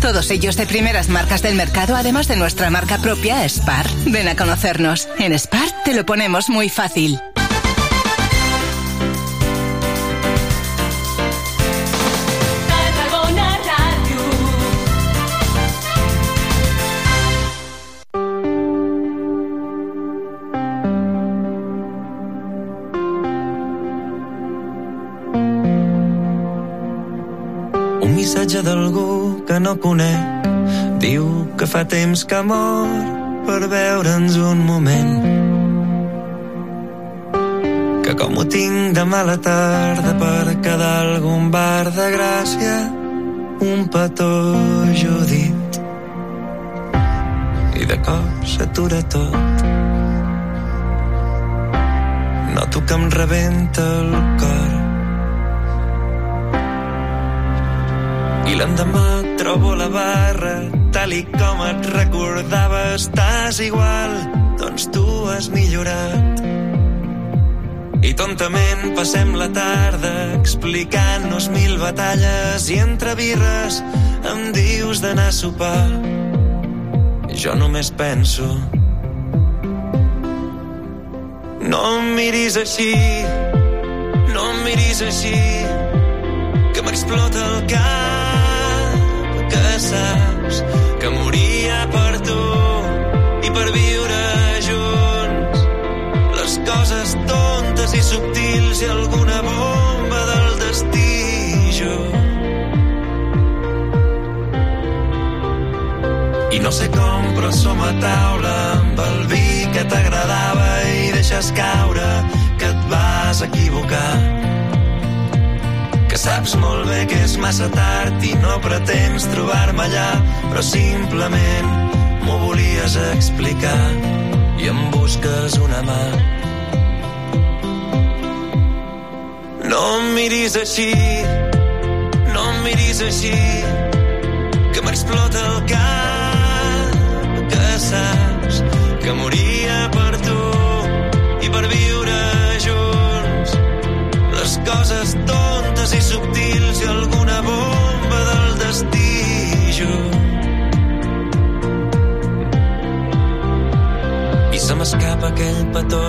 Todos ellos de primeras marcas del mercado, además de nuestra marca propia, Spar. Ven a conocernos. En Spar te lo ponemos muy fácil. Un missatge d'algú que no conec. Diu que fa temps que mor per veure'ns un moment. Que com ho tinc de mala tarda per quedar algun bar de Gràcia un petó Judit i de cop s'atura tot. Noto que em rebenta el cor. I l'endemà trobo la barra tal i com et recordava estàs igual. Doncs tu has millorat. I tontament passem la tarda explicant-nos mil batalles i entre birres em dius d'anar a sopar. Jo només penso no em miris així no em miris així que m'explota el cap saps que moria per tu i per viure junts. Les coses tontes i subtils i alguna bomba del destí jo. I no sé com però som a taula amb el vi que t'agradava i deixes caure que et vas equivocar saps molt bé que és massa tard i no pretens trobar-me allà, però simplement m'ho volies explicar i em busques una mà. No em miris així, no em miris així, que m'explota el cap, que saps que moria per tu i per viure junts les coses tontes i subtils i alguna bomba del destí jo. I se m'escapa aquell petó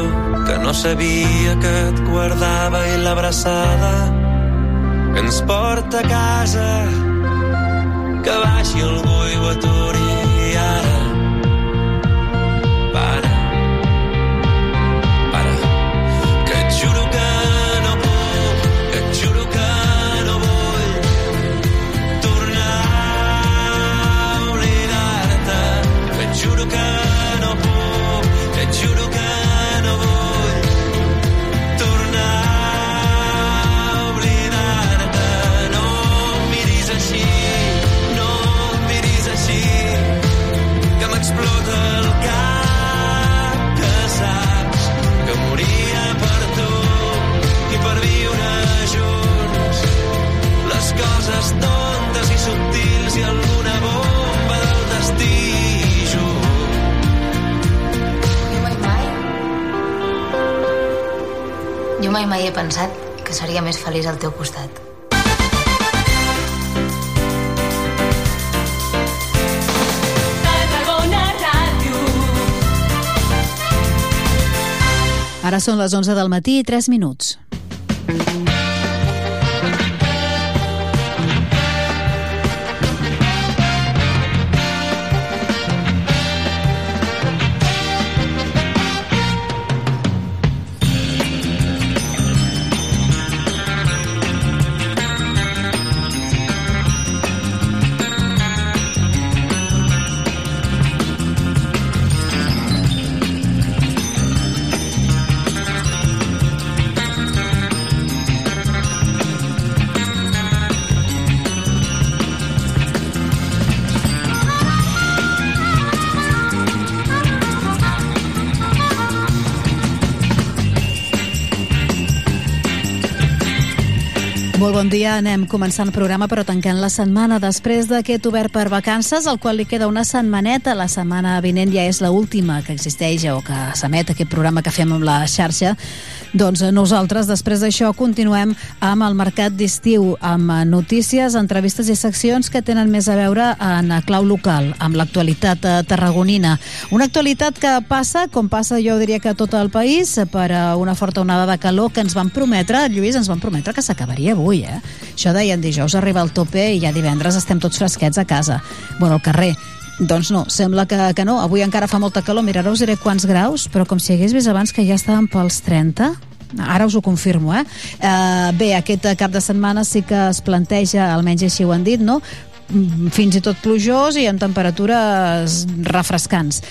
que no sabia que et guardava i l'abraçada que ens porta a casa que baixi algú i ho aturi Ara són les 11 del matí i 3 minuts. Dia, anem començant el programa però tancant la setmana després d'aquest obert per vacances, al qual li queda una setmaneta. La setmana vinent ja és l'última que existeix o que s'emet aquest programa que fem amb la xarxa. Doncs nosaltres, després d'això, continuem amb el mercat d'estiu, amb notícies, entrevistes i seccions que tenen més a veure en clau local, amb l'actualitat eh, tarragonina. Una actualitat que passa, com passa jo diria que a tot el país, per eh, una forta onada de calor que ens van prometre, Lluís, ens van prometre que s'acabaria avui, eh? Això deien dijous arriba al tope i ja divendres estem tots fresquets a casa. Bueno, al carrer. Doncs no, sembla que, que no. Avui encara fa molta calor. Mira, ara us diré quants graus, però com si hagués vist abans que ja estàvem pels 30, ara us ho confirmo, eh? eh bé, aquest cap de setmana sí que es planteja, almenys així ho han dit, no? Mm, fins i tot plujós i amb temperatures refrescants.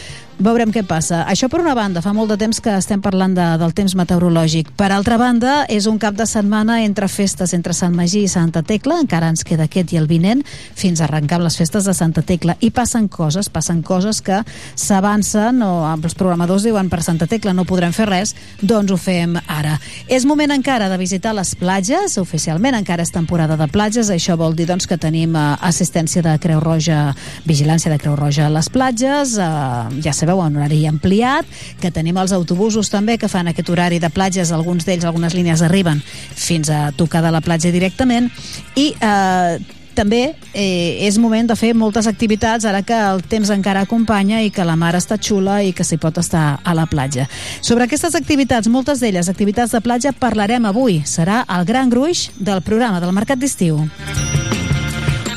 Veurem què passa. Això per una banda, fa molt de temps que estem parlant de, del temps meteorològic. Per altra banda, és un cap de setmana entre festes entre Sant Magí i Santa Tecla, encara ens queda aquest i el vinent, fins a arrencar amb les festes de Santa Tecla. I passen coses, passen coses que s'avancen, o els programadors diuen per Santa Tecla no podrem fer res, doncs ho fem ara. És moment encara de visitar les platges, oficialment encara és temporada de platges, això vol dir doncs, que tenim eh, assistència de Creu Roja, vigilància de Creu Roja a les platges, eh, ja sabeu sabeu, en horari ampliat, que tenim els autobusos també que fan aquest horari de platges, alguns d'ells, algunes línies arriben fins a tocar de la platja directament, i eh, també eh, és moment de fer moltes activitats ara que el temps encara acompanya i que la mar està xula i que s'hi pot estar a la platja. Sobre aquestes activitats, moltes d'elles activitats de platja, parlarem avui. Serà el gran gruix del programa del Mercat d'Estiu.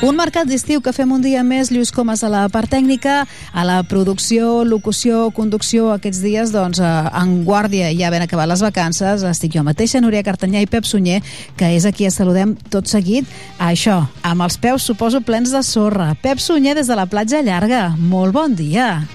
Un mercat d'estiu que fem un dia més, Lluís Comas a la part tècnica, a la producció, locució, conducció, aquests dies, doncs, eh, en guàrdia, ja ben acabat les vacances, estic jo mateixa, Núria Cartanyà i Pep Sunyer, que és aquí a saludem tot seguit, a això, amb els peus, suposo, plens de sorra. Pep Sunyer des de la platja llarga, molt bon dia.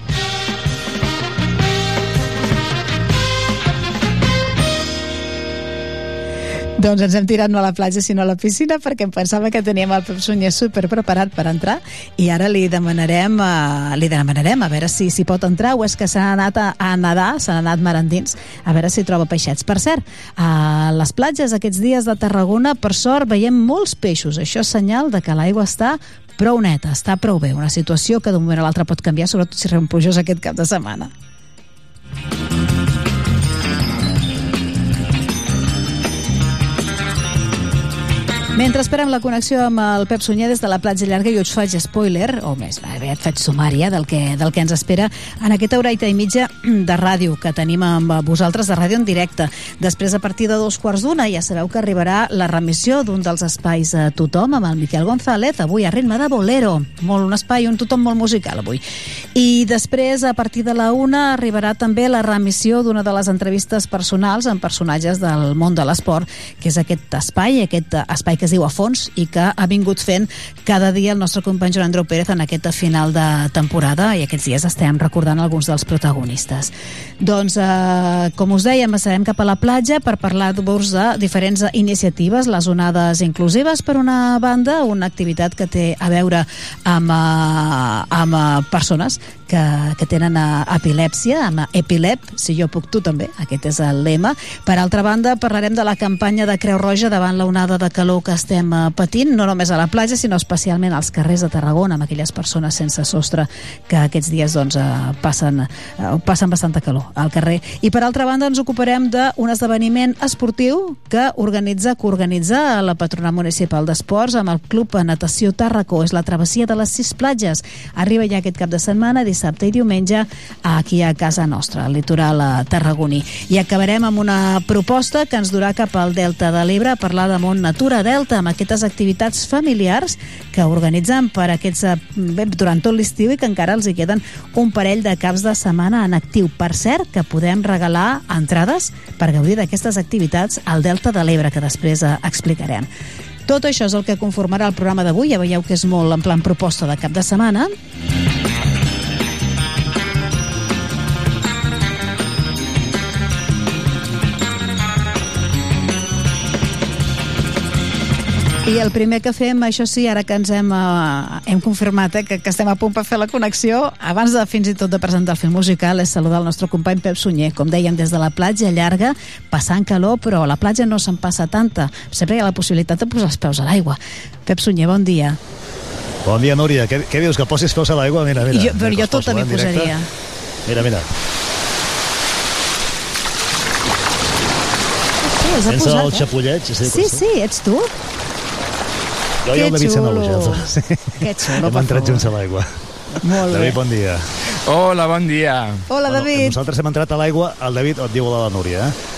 Doncs ens hem tirat no a la platja sinó a la piscina perquè em pensava que teníem el Pep Sunyer super preparat per entrar i ara li demanarem uh, li demanarem a veure si si pot entrar o és que s'ha anat a, a nedar, s'ha anat mar endins a veure si troba peixets. Per cert, a les platges aquests dies de Tarragona per sort veiem molts peixos. Això és senyal de que l'aigua està prou neta, està prou bé. Una situació que d'un moment a l'altre pot canviar, sobretot si rem plujós aquest cap de setmana. Mentre esperem la connexió amb el Pep Sunyer des de la platja llarga, jo us faig spoiler, o més, bé, et faig sumària del que, del que ens espera en aquesta horeta i mitja de ràdio que tenim amb vosaltres de ràdio en directe. Després, a partir de dos quarts d'una, ja sabeu que arribarà la remissió d'un dels espais a tothom amb el Miquel González, avui a ritme de bolero. Molt un espai, un tothom molt musical avui. I després, a partir de la una, arribarà també la remissió d'una de les entrevistes personals amb personatges del món de l'esport, que és aquest espai, aquest espai que es diu A Fons i que ha vingut fent cada dia el nostre company Joan Andreu Pérez en aquesta final de temporada i aquests dies estem recordant alguns dels protagonistes. Doncs, eh, com us dèiem, passarem cap a la platja per parlar-vos de diferents iniciatives, les onades inclusives per una banda, una activitat que té a veure amb, eh, amb eh, persones que, que tenen eh, epilèpsia, amb Epilep, si jo puc tu també, aquest és el lema. Per altra banda, parlarem de la campanya de Creu Roja davant la onada de calor que estem eh, patint, no només a la platja, sinó especialment als carrers de Tarragona, amb aquelles persones sense sostre que aquests dies doncs, eh, passen, passen bastanta calor al carrer. I per altra banda ens ocuparem d'un esdeveniment esportiu que organitza, que organitza la Patronal Municipal d'Esports amb el Club Natació Tàrraco. És la travessia de les sis platges. Arriba ja aquest cap de setmana, dissabte i diumenge, aquí a casa nostra, al litoral tarragoní. I acabarem amb una proposta que ens durà cap al Delta de l'Ebre a parlar de Mont Natura Delta Delta amb aquestes activitats familiars que organitzen per aquests, eh, bé, durant tot l'estiu i que encara els hi queden un parell de caps de setmana en actiu. Per cert, que podem regalar entrades per gaudir d'aquestes activitats al Delta de l'Ebre, que després eh, explicarem. Tot això és el que conformarà el programa d'avui. Ja veieu que és molt en plan proposta de cap de setmana. I el primer que fem, això sí, ara que ens hem, uh, hem confirmat eh, que, que estem a punt per fer la connexió, abans de fins i tot de presentar el film musical, és saludar el nostre company Pep Sunyer, com dèiem, des de la platja llarga, passant calor, però a la platja no se'n passa tanta. Sempre hi ha la possibilitat de posar els peus a l'aigua. Pep Sunyer, bon dia. Bon dia, Núria. Què, què dius, que posis peus a l'aigua? Mira, mira. Jo, però Mira, jo poso, m'hi eh, posaria. Mira, mira. Sí, els ha Sense posat, el eh? xapolleig. Sí, Sí, sí, ets tu? Jo i el David xulo. Sanaluja. Sí. Que xulo, Hem entrat junts a l'aigua. Molt bé. David, bon dia. Hola, bon dia. Hola, David. Nosaltres hem entrat a l'aigua, el David et diu hola a la Núria, eh?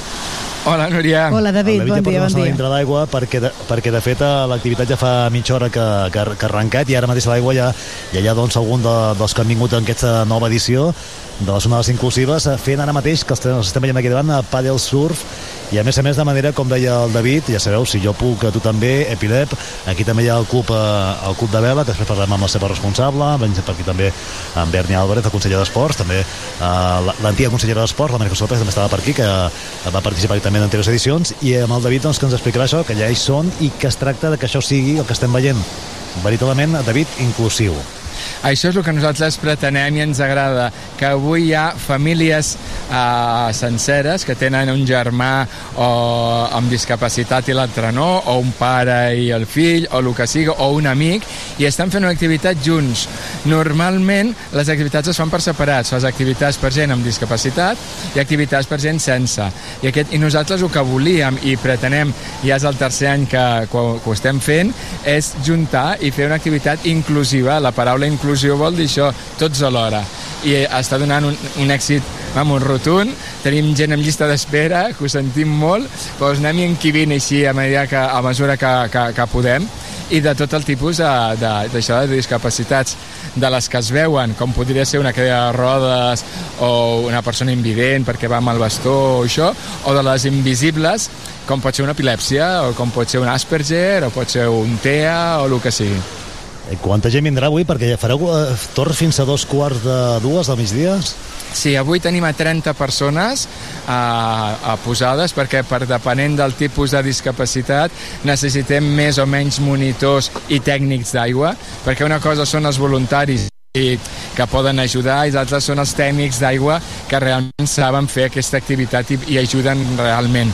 Hola, Núria. Hola, David, el David bon ja dia, bon dia. dintre l'aigua perquè, de, perquè de fet eh, l'activitat ja fa mitja hora que, que, que ha arrencat i ara mateix a l'aigua ja, ja hi ha doncs, algun de, dels que han vingut en aquesta nova edició de les onades inclusives eh, fent ara mateix, que els, els estem veient aquí davant, a paddle surf i a més a més de manera, com deia el David, ja sabeu, si jo puc, tu també, Epilep, aquí també hi ha el club, eh, el club de vela, després parlem amb la seva responsable, venim per aquí també amb Berni Álvarez, el conseller d'Esports, també eh, l'antiga consellera d'Esports, la Màrica Solpes, també estava per aquí, que eh, va participar també en anteriors edicions, i amb el David doncs, que ens explicarà això, que ja hi són, i que es tracta de que això sigui el que estem veient, veritablement, David, inclusiu. Això és el que nosaltres pretenem i ens agrada, que avui hi ha famílies eh, senceres que tenen un germà o amb discapacitat i l'altre no, o un pare i el fill, o el que sigui, o un amic, i estan fent una activitat junts. Normalment les activitats es fan per separats, les activitats per gent amb discapacitat i activitats per gent sense. I, aquest, i nosaltres el que volíem i pretenem, ja és el tercer any que, que, ho- estem fent, és juntar i fer una activitat inclusiva. La paraula inclusió vol dir això, tots alhora. I està donant un, un èxit vamos, rotund, tenim gent en llista d'espera, que ho sentim molt, però us anem encivint així a, medida que, a mesura que, que, que podem i de tot el tipus de- de- d'això de, de discapacitats de les que es veuen, com podria ser una cadira de rodes o una persona invident perquè va amb el bastó o això, o de les invisibles, com pot ser una epilèpsia, o com pot ser un Asperger, o pot ser un TEA, o el que sigui. Eh, Quanta gent vindrà avui? Perquè fareu eh, torn fins a dos quarts de dues del migdia? Sí, avui tenim a 30 persones a, a posades perquè per depenent del tipus de discapacitat necessitem més o menys monitors i tècnics d'aigua perquè una cosa són els voluntaris i que poden ajudar i d'altres són els tècnics d'aigua que realment saben fer aquesta activitat i, i ajuden realment.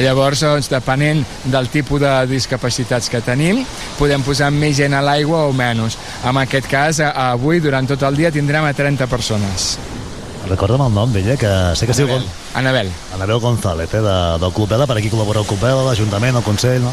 Llavors, doncs, depenent del tipus de discapacitats que tenim, podem posar més gent a l'aigua o menys. En aquest cas, avui, durant tot el dia, tindrem a 30 persones. Recorda'm el nom d'ella, que sé que es diu Gon- Anabel. Anabel González, eh, de, del Club Vela, per aquí col·labora el Club Vela, l'Ajuntament, el Consell, no?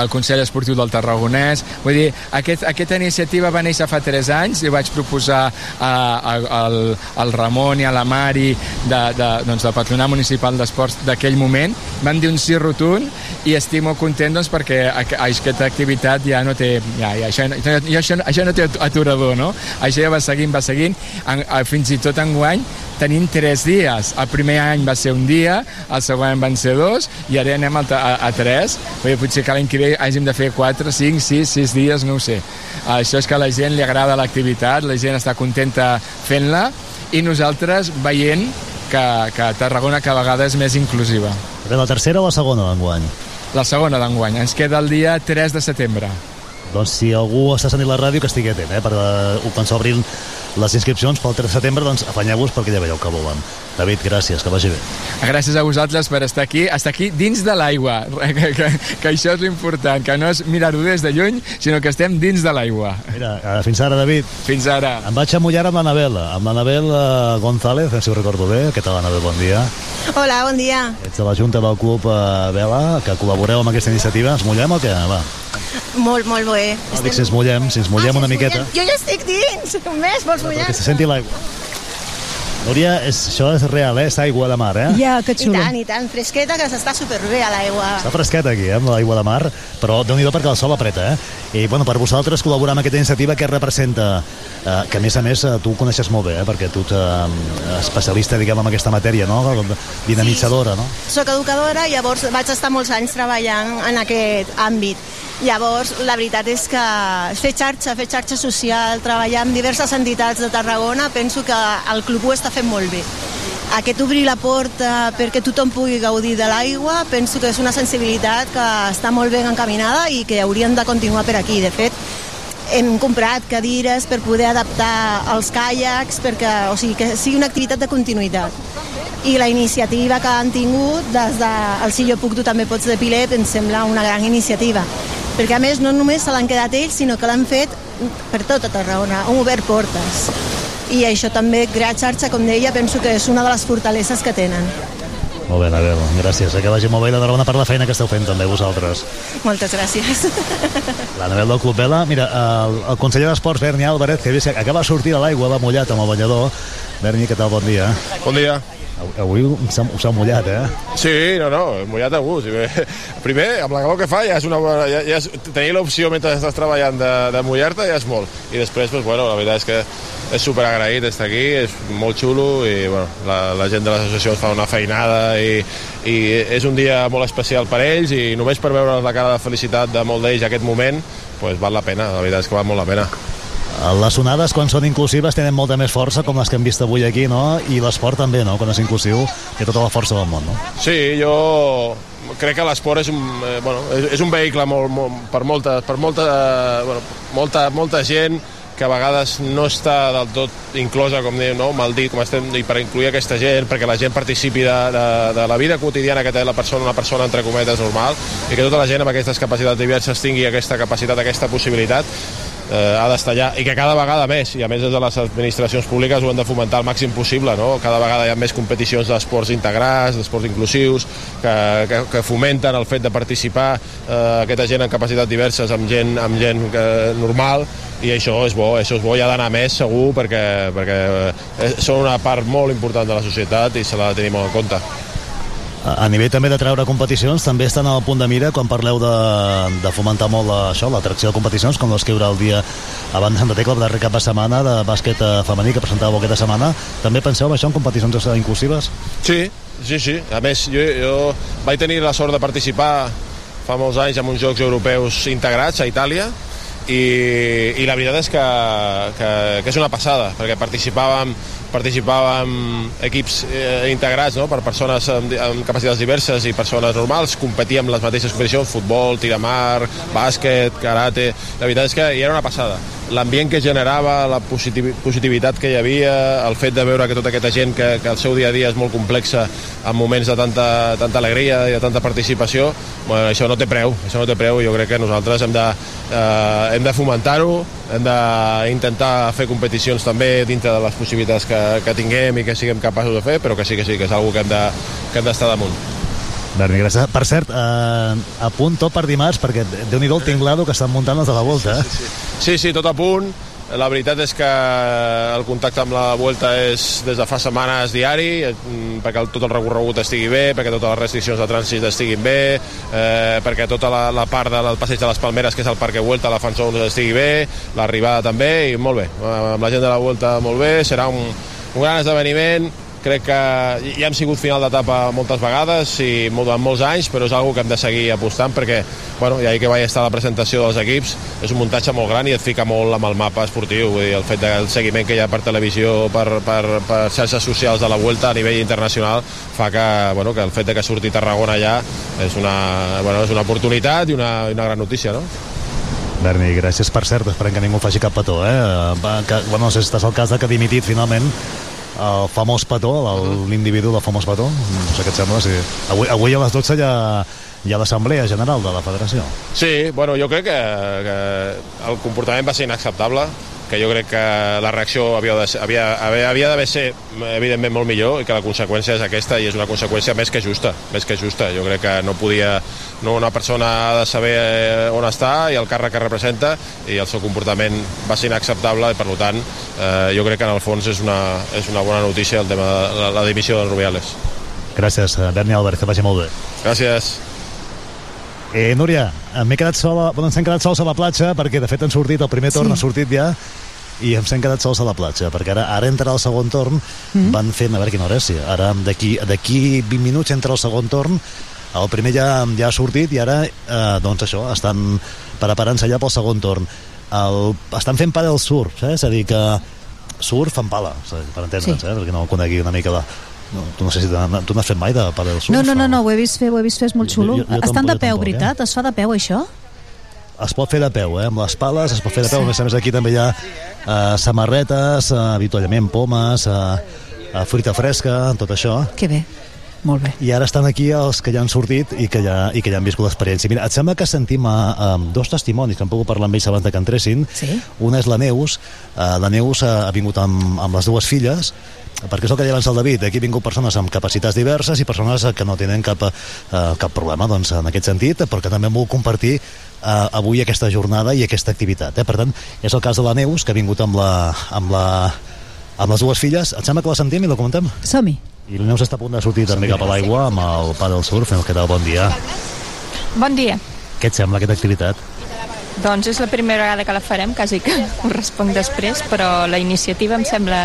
el Consell Esportiu del Tarragonès. Vull dir, aquest, aquesta iniciativa va néixer fa 3 anys, li vaig proposar a, a, al, al Ramon i a la Mari de, de, doncs, del Patronat Municipal d'Esports d'aquell moment. Van dir un sí rotund i estic molt content doncs, perquè aqu- aquesta activitat ja no té... Ja, ja, això, ja, això, això no té aturador, no? Això ja va seguint, va seguint, en, a, fins i tot enguany tenim tres dies. El primer any va ser un dia, el següent van ser dos, i ara anem a, a, a tres. Vull dir, potser que l'any que ve hàgim de fer quatre, cinc, sis, sis dies, no ho sé. Això és que a la gent li agrada l'activitat, la gent està contenta fent-la, i nosaltres veient que, que Tarragona cada vegada és més inclusiva. Però la tercera o la segona d'enguany? La segona d'enguany. Ens queda el dia 3 de setembre. Doncs si algú està sentint la ràdio, que estigui atent, eh? Per, uh, quan s'obrin les inscripcions pel 3 de setembre, doncs afanyeu-vos perquè ja veieu que volen. David, gràcies, que vagi bé. Gràcies a vosaltres per estar aquí, estar aquí dins de l'aigua, que, que, que això és l'important, que no és mirar-ho des de lluny, sinó que estem dins de l'aigua. Mira, uh, fins ara, David. Fins ara. Em vaig a mullar amb l'Anabel, amb l'Anabel González, si ho recordo bé. Què tal, Anabel? Bon dia. Hola, bon dia. Ets de la Junta del Club uh, Vela, que col·laboreu amb aquesta iniciativa. Ens mullem o què? Va. Molt, molt bé. No, dic si ens mullem, si ens mullem Ah, una si miqueta. mullem. Jo ja estic dins. Només vols mullar? Perquè se senti l'aigua. Núria, és, això és real, eh? És aigua de mar, eh? Ja, que I xulo. tant, i tant. Fresqueta, que s'està superbé a l'aigua. Està fresquet aquí, eh, amb l'aigua de mar, però déu nhi perquè el sol apreta, eh? I, bueno, per vosaltres col·laborar amb aquesta iniciativa que representa, eh, que a més a més eh, tu ho coneixes molt bé, eh? Perquè tu ets eh, especialista, diguem, en aquesta matèria, no? Dinamitzadora, no? Soc educadora, llavors vaig estar molts anys treballant en aquest àmbit. Llavors, la veritat és que fer xarxa, fer xarxa social, treballar amb diverses entitats de Tarragona, penso que el club ho està fent molt bé. aquest obrir la porta perquè tothom pugui gaudir de l'aigua penso que és una sensibilitat que està molt ben encaminada i que haurien de continuar per aquí. De fet, hem comprat cadires per poder adaptar els caiacs, perquè, o sigui, que sigui una activitat de continuïtat. I la iniciativa que han tingut des del Si jo puc, tu també pots de Pilet, em sembla una gran iniciativa. Perquè a més no només se l'han quedat ells, sinó que l'han fet per tota Tarragona, han obert portes. I això també, crear xarxa, com deia, penso que és una de les fortaleses que tenen. Molt bé, Anabel, gràcies. Eh, Que vagi molt bé la Tarragona per la feina que esteu fent també vosaltres. Moltes gràcies. L'Anabel del Club Vela. Mira, el, el conseller d'Esports, Berni Álvarez, que he vist que acaba de sortir a l'aigua, va mullat amb el banyador. Berni, què tal? Bon dia. Bon dia. Avui us ha- us ha mullat, eh? Sí, no, no, mullat a gust. Primer, amb la calor que fa, ja és una bona... Ja, ja és, tenir l'opció mentre estàs treballant de, de mullar-te ja és molt. I després, doncs, bueno, la veritat és que és super agraït estar aquí, és molt xulo i bueno, la, la gent de l'associació fa una feinada i, i és un dia molt especial per ells i només per veure la cara de felicitat de molt d'ells aquest moment, pues, val la pena, la veritat és que val molt la pena. Les onades, quan són inclusives, tenen molta més força, com les que hem vist avui aquí, no? I l'esport també, no? Quan és inclusiu, té tota la força del món, no? Sí, jo crec que l'esport és un, eh, bueno, és, és un vehicle molt, molt, per, molta, per molta, eh, bueno, molta, molta gent que a vegades no està del tot inclosa, com diu, no? mal dit, com estem i per incluir aquesta gent, perquè la gent participi de, de, de la vida quotidiana que té la persona, una persona entre cometes normal, i que tota la gent amb aquestes capacitats diverses tingui aquesta capacitat, aquesta possibilitat, eh, ha d'estar allà i que cada vegada més, i a més des de les administracions públiques ho hem de fomentar al màxim possible no? cada vegada hi ha més competicions d'esports integrats, d'esports inclusius que, que, que fomenten el fet de participar eh, aquesta gent amb capacitats diverses amb gent, amb gent eh, normal i això és bo, això és bo, hi ha d'anar més segur perquè, perquè eh, són una part molt important de la societat i se l'ha de tenir molt en compte. A nivell també de treure competicions, també estan al punt de mira quan parleu de, de fomentar molt això, l'atracció de competicions, com les que hi haurà el dia abans de Tecla, el darrer cap de setmana de bàsquet eh, femení que presentàveu aquesta setmana. També penseu en això, en competicions eh, inclusives? Sí, sí, sí. A més, jo, jo vaig tenir la sort de participar fa molts anys en uns Jocs Europeus integrats a Itàlia i, i la veritat és que, que, que és una passada, perquè participàvem, participàvem equips eh, integrats no? per persones amb, amb capacitats diverses i persones normals, competíem en les mateixes competicions, futbol, tiramar, bàsquet, karate... La veritat és que hi era una passada. L'ambient que generava, la positiv positivitat que hi havia, el fet de veure que tota aquesta gent que, que el seu dia a dia és molt complexa en moments de tanta, tanta alegria i de tanta participació, bueno, això no té preu, això no té preu jo crec que nosaltres hem de, eh, hem de fomentar-ho, hem d'intentar fer competicions també dintre de les possibilitats que, que tinguem i que siguem capaços de fer, però que sí que sí, que és una que hem de- que hem d'estar damunt. Berni, gràcies. Per cert, eh, a punt tot per dimarts, perquè déu nhi el tinglado que estan muntant els de la volta. Eh? Sí, sí, tot a punt. La veritat és que el contacte amb la Vuelta és des de fa setmanes diari, eh, perquè tot el recorregut estigui bé, perquè totes les restriccions de trànsit estiguin bé, eh, perquè tota la, la part del passeig de les Palmeres, que és el Parque Vuelta, la Fan Zones, estigui bé, l'arribada també, i molt bé. Eh, Amb la gent de la Vuelta molt bé, serà un, un gran esdeveniment, crec que ja hem sigut final d'etapa moltes vegades i durant molts anys, però és una que hem de seguir apostant perquè, bueno, ahir que vaig estar a la presentació dels equips, és un muntatge molt gran i et fica molt amb el mapa esportiu, vull dir, el fet del seguiment que hi ha per televisió, per, per, per xarxes socials de la Vuelta a nivell internacional, fa que, bueno, que el fet de que surti Tarragona allà és una, bueno, és una oportunitat i una, una gran notícia, no? Berni, gràcies per cert, esperem que ningú faci cap petó, eh? Que, bueno, no sé si estàs al cas de que ha dimitit finalment el famós petó, el- l'individu del famós petó. No sé què et sembla, sí. Avui, avui a les 12 hi ha, hi ha l'assemblea general de la federació. Sí, bueno, jo crec que, que el comportament va ser inacceptable, que jo crec que la reacció havia de ser- havia, havia, havia d'haver ser evidentment molt millor i que la conseqüència és aquesta i és una conseqüència més que justa, més que justa. Jo crec que no podia, no una persona ha de saber eh, on està i el càrrec que representa i el seu comportament va ser inacceptable i per tant eh, jo crec que en el fons és una, és una bona notícia el tema de la, la dimissió de Rubiales. Gràcies, eh, Berni Álvarez, que vagi molt bé. Gràcies. Eh, Núria, m'he quedat sola, bueno, ens hem quedat sols a la platja perquè de fet han sortit, el primer torn Sí. ha sortit ja i ens hem quedat sols a la platja perquè ara, ara entra el segon torn mm. van fent, a veure quina hora és sí. ara d'aquí d'aquí 20 minuts entra el segon torn el primer ja, ja ha sortit i ara eh, doncs això, estan preparant-se ja pel segon torn el, estan fent pala del surf eh? és a dir que surf en pala per entendre'ns, Sí. eh? perquè no conegui una mica la, No, tu no sé si tu n'has fet mai de padel surf? No, no, no, no, ho he vist fer, ho he vist fer, és molt Jo- xulo. jo- jo Estan tampoc, de jo peu, tampoc, eh? veritat? Es fa de peu, això? Es pot fer de peu, eh? amb les pales, es pot fer de peu. A més a més, aquí també hi ha eh, samarretes, eh, avituallament, pomes, eh, eh, fruita fresca, tot això. Que bé, molt bé. I ara estan aquí els que ja han sortit i que ja, i que ja han viscut l'experiència. Mira, et sembla que sentim a, a dos testimonis que han pogut parlar amb ells abans de que entressin. Sí. Una és la Neus. Uh, la Neus uh, ha vingut amb, amb les dues filles perquè és el que deia abans el David, aquí han vingut persones amb capacitats diverses i persones eh, que no tenen cap, uh, cap problema doncs, en aquest sentit, però que també han volgut compartir uh, avui aquesta jornada i aquesta activitat. Eh? Per tant, és el cas de la Neus, que ha vingut amb, la, amb, la, amb les dues filles. Et sembla que la sentim i la comentem? Som-hi. I la Neus està a punt de sortir també cap a l'aigua amb el paddle surf. Què tal? Bon dia. Bon dia. Què et sembla aquesta activitat? Doncs és la primera vegada que la farem, quasi que us responc després, però la iniciativa em sembla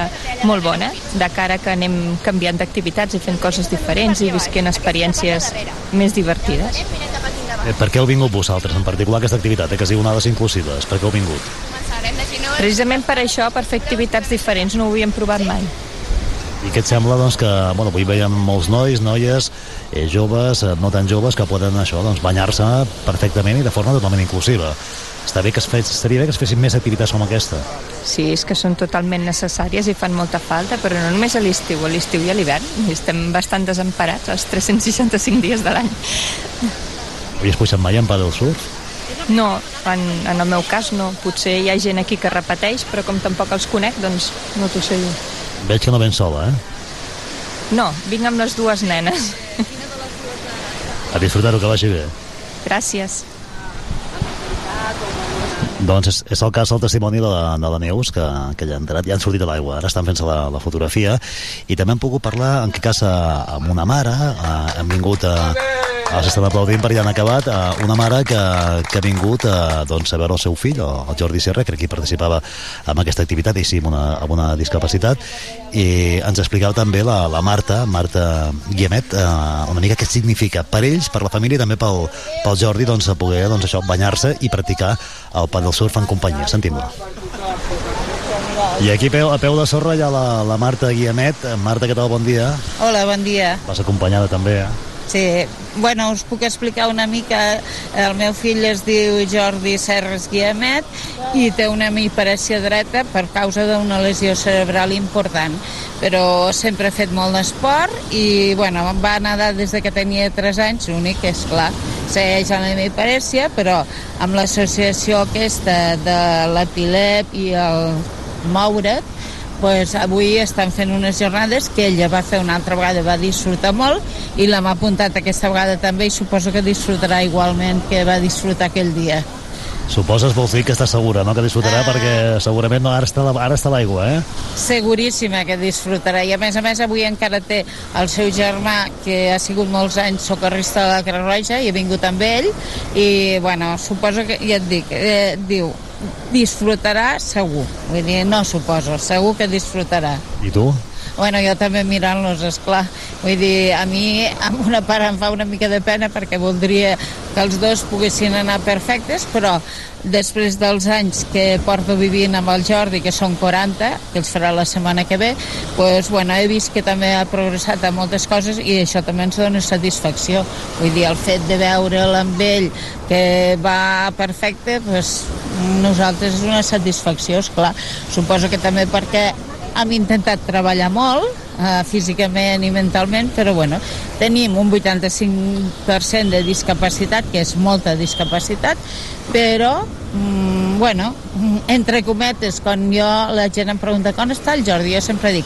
molt bona, de cara que anem canviant d'activitats i fent coses diferents i visquent experiències més divertides. Eh, per què heu vingut vosaltres, en particular aquesta activitat, eh, que es diu Onades Inclusives? Per què heu vingut? Precisament per això, per fer activitats diferents, no ho havíem provat mai. I què et sembla doncs, que bueno, avui veiem molts nois, noies, eh, joves, eh, no tan joves, que poden això doncs, banyar-se perfectament i de forma totalment inclusiva. Està bé que es fes, estaria bé que es fessin més activitats com aquesta. Sí, és que són totalment necessàries i fan molta falta, però no només a l'estiu, a l'estiu i a l'hivern. Estem bastant desemparats els 365 dies de l'any. Havies pujat mai en paddle surf? No, en, en el meu cas no. Potser hi ha gent aquí que repeteix, però com tampoc els conec, doncs no t'ho sé dir. Veig que no vens sola, eh? No, vinc amb les dues nenes. A disfrutar-ho, que vagi bé. Gràcies. Doncs és, és el cas del testimoni de la, de la Neus, que, que ja han entrat, ja han sortit a l'aigua, ara estan fent-se la, la fotografia, i també hem pogut parlar, en aquest cas, a- amb una mare, a, hem vingut a, els estan aplaudint perquè ja han acabat, a una mare que, que ha vingut a, doncs, a veure el seu fill, el Jordi Serra, que hi participava en aquesta activitat, i sí, amb una, amb una discapacitat, i ens explicava també la, la Marta, Marta Guiamet, eh, una mica què significa per ells, per la família i també pel, pel Jordi, doncs, a poder doncs, això banyar-se i practicar el paddle surf en companyia. Sentim-la. I aquí a peu, a peu de sorra hi ha la, la Marta Guiamet. Marta, què tal? Bon dia. Hola, bon dia. Vas acompanyada també, eh? Sí, bueno, us puc explicar una mica. El meu fill es diu Jordi Serres Guiamet i té una hemiparèsia dreta per causa d'una lesió cerebral important. Però sempre ha fet molt d'esport i, bueno, va nedar des de que tenia 3 anys, l'únic és clar, segueix amb l'hemiparèsia, però amb l'associació aquesta de l'epilep i el moure't, pues avui estan fent unes jornades que ella va fer una altra vegada, va disfrutar molt i la m'ha apuntat aquesta vegada també i suposo que disfrutarà igualment que va disfrutar aquell dia. Suposes, vols dir que està segura, no?, que disfrutarà, Ah. perquè segurament no, ara està, ara està l'aigua, eh? Seguríssima que disfrutarà i a més a més avui encara té el seu germà que ha sigut molts anys socorrista de la Creu Roja i ha vingut amb ell i bueno, suposo que, ja et dic, eh, diu disfrutarà segur, vull dir, no suposo, segur que disfrutarà. I tu? Bueno, jo també mirant-los, és clar. Vull dir, a mi, amb una part em fa una mica de pena perquè voldria que els dos poguessin anar perfectes, però després dels anys que porto vivint amb el Jordi, que són 40, que els farà la setmana que ve, pues, bueno, he vist que també ha progressat en moltes coses i això també ens dona satisfacció. Vull dir, el fet de veure'l amb ell que va perfecte, pues, nosaltres és una satisfacció, és clar. Suposo que també perquè hem intentat treballar molt eh, físicament i mentalment, però bueno, tenim un 85% de discapacitat, que és molta discapacitat, però, mm, bueno, mm, entre cometes, quan jo, la gent em pregunta com està el Jordi, jo sempre dic,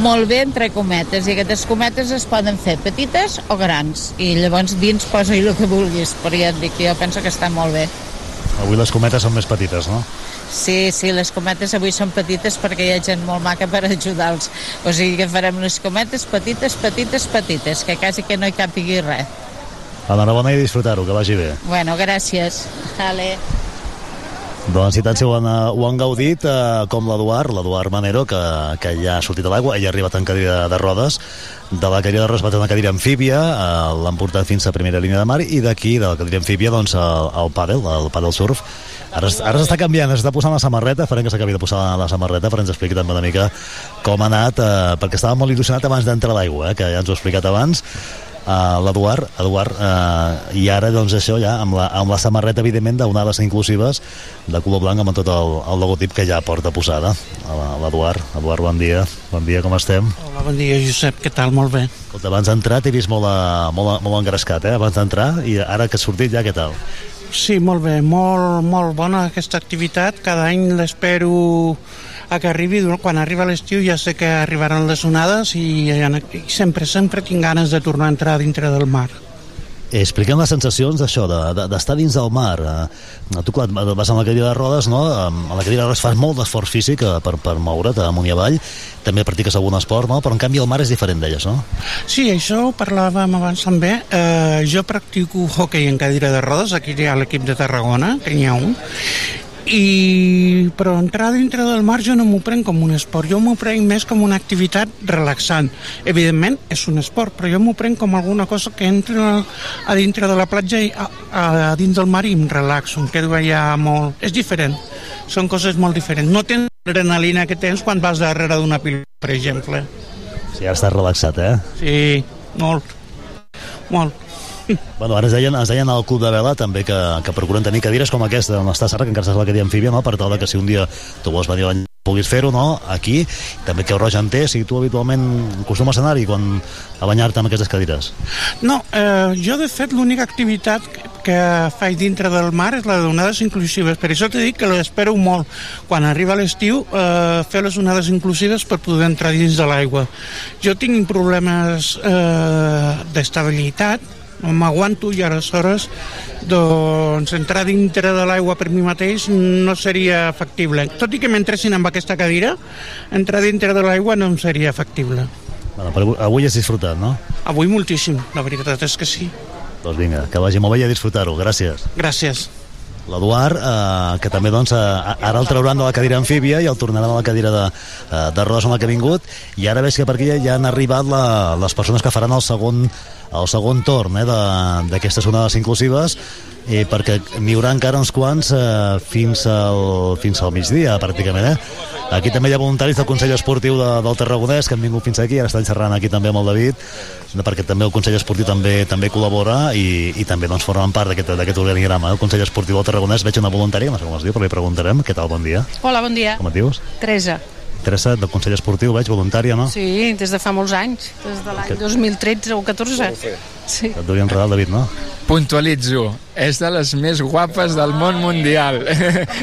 molt bé entre cometes, i aquestes cometes es poden fer petites o grans, i llavors dins posa-hi el que vulguis, però ja et dic, jo penso que està molt bé. Avui les cometes són més petites, no? Sí, sí, les cometes avui són petites perquè hi ha gent molt maca per ajudar-los. O sigui que farem les cometes petites, petites, petites, que quasi que no hi capigui res. Enhorabona i disfrutar-ho, que vagi bé. Bueno, gràcies. Ale. Doncs i tant si ho han, ho han gaudit, eh, com l'Eduard, l'Eduard Manero, que, que ja ha sortit a l'aigua, ell ha arribat en cadira de rodes, de la cadira de rodes va tenir una cadira amfíbia, eh, l'han portat fins a primera línia de mar, i d'aquí, de la cadira amfíbia, doncs, al, al pàdel, al pàdel surf, Ara, ara s'està canviant, s'està posant la samarreta, farem que s'acabi de posar la samarreta perquè ens expliqui també una mica com ha anat, eh, perquè estava molt il·lusionat abans d'entrar a l'aigua, eh, que ja ens ho ha explicat abans, uh, l'Eduard, Eduard, uh, i ara doncs això ja, amb la, amb la samarreta evidentment d'onades inclusives de color blanc amb tot el, el logotip que ja porta posada l'Eduard, Eduard, bon dia bon dia, com estem? Hola, bon dia, Josep, què tal? Molt bé. Escolta, abans d'entrar t'he vist molt, a, molt, molt engrescat, eh? abans d'entrar, i ara que has sortit ja, què tal? Sí, molt bé, molt, molt bona aquesta activitat. Cada any l'espero a que arribi. Quan arriba l'estiu ja sé que arribaran les onades i, i sempre, sempre tinc ganes de tornar a entrar dintre del mar. Eh, Expliquem les sensacions d'això, de- de- d'estar dins del mar. Eh, tu, clar, vas amb la cadira de rodes, no? Amb la cadira de rodes fas molt d'esforç físic eh, per, per moure't amunt i avall. També practiques algun esport, no? Però en canvi el mar és diferent d'elles, no? Sí, això ho parlàvem abans també. Eh, jo practico hockey en cadira de rodes, aquí hi ha l'equip de Tarragona, que n'hi ha un, i, però entrar dintre del mar jo no m'ho prenc com un esport, jo m'ho prenc més com una activitat relaxant. Evidentment és un esport, però jo m'ho prenc com alguna cosa que entra a dintre de la platja i a, a, a dins del mar i em relaxo, em quedo allà molt... És diferent, són coses molt diferents. No tens l'adrenalina que tens quan vas darrere d'una pilota, per exemple. Sí, ara estàs relaxat, eh? Sí, molt, molt. Bueno, ara ens deien, ens deien al Club de Vela també que, que procuren tenir cadires com aquesta on està Sara, que encara la cadira amfíbia, no? per tal de que si un dia tu vols venir banyar puguis fer-ho, no? Aquí, també que Roja en té, si tu habitualment acostumes a anar-hi quan, a banyar-te amb aquestes cadires. No, eh, jo de fet l'única activitat que, faig dintre del mar és la d'onades inclusives, per això t'he dit que l'espero molt quan arriba l'estiu eh, fer les onades inclusives per poder entrar dins de l'aigua. Jo tinc problemes eh, d'estabilitat, no m'aguanto i aleshores doncs entrar dintre de l'aigua per mi mateix no seria factible. Tot i que m'entressin amb aquesta cadira, entrar dintre de l'aigua no em seria factible. Bueno, però avui has disfrutat, no? Avui moltíssim, la veritat és que sí. Doncs vinga, que vagi molt bé i a disfrutar-ho. Gràcies. Gràcies. L'Eduard, eh, que també doncs, eh, ara el trauran de la cadira amfíbia i el tornaran a la cadira de, eh, de rodes amb la que ha vingut i ara veig que per aquí ja, ja han arribat la, les persones que faran el segon, el segon torn eh, de- d'aquestes onades inclusives eh, perquè n'hi haurà encara uns quants eh, fins, al, fins al migdia pràcticament eh? aquí també hi ha voluntaris del Consell Esportiu de, del Tarragonès que han vingut fins aquí, ara estan xerrant aquí també amb el David perquè també el Consell Esportiu també també col·labora i, i també doncs, formen part d'aquest d'aquest organigrama. El Consell Esportiu del Tarragonès veig una voluntària, no sé com es diu, però li preguntarem. Què tal, bon dia? Hola, bon dia. Com et dius? Teresa. Teresa, del Consell Esportiu, veig, voluntària, no? Sí, des de fa molts anys, des de l'any 2013 o 14. Sí. Et devia enredar el David, no? Puntualitzo, és de les més guapes del món mundial.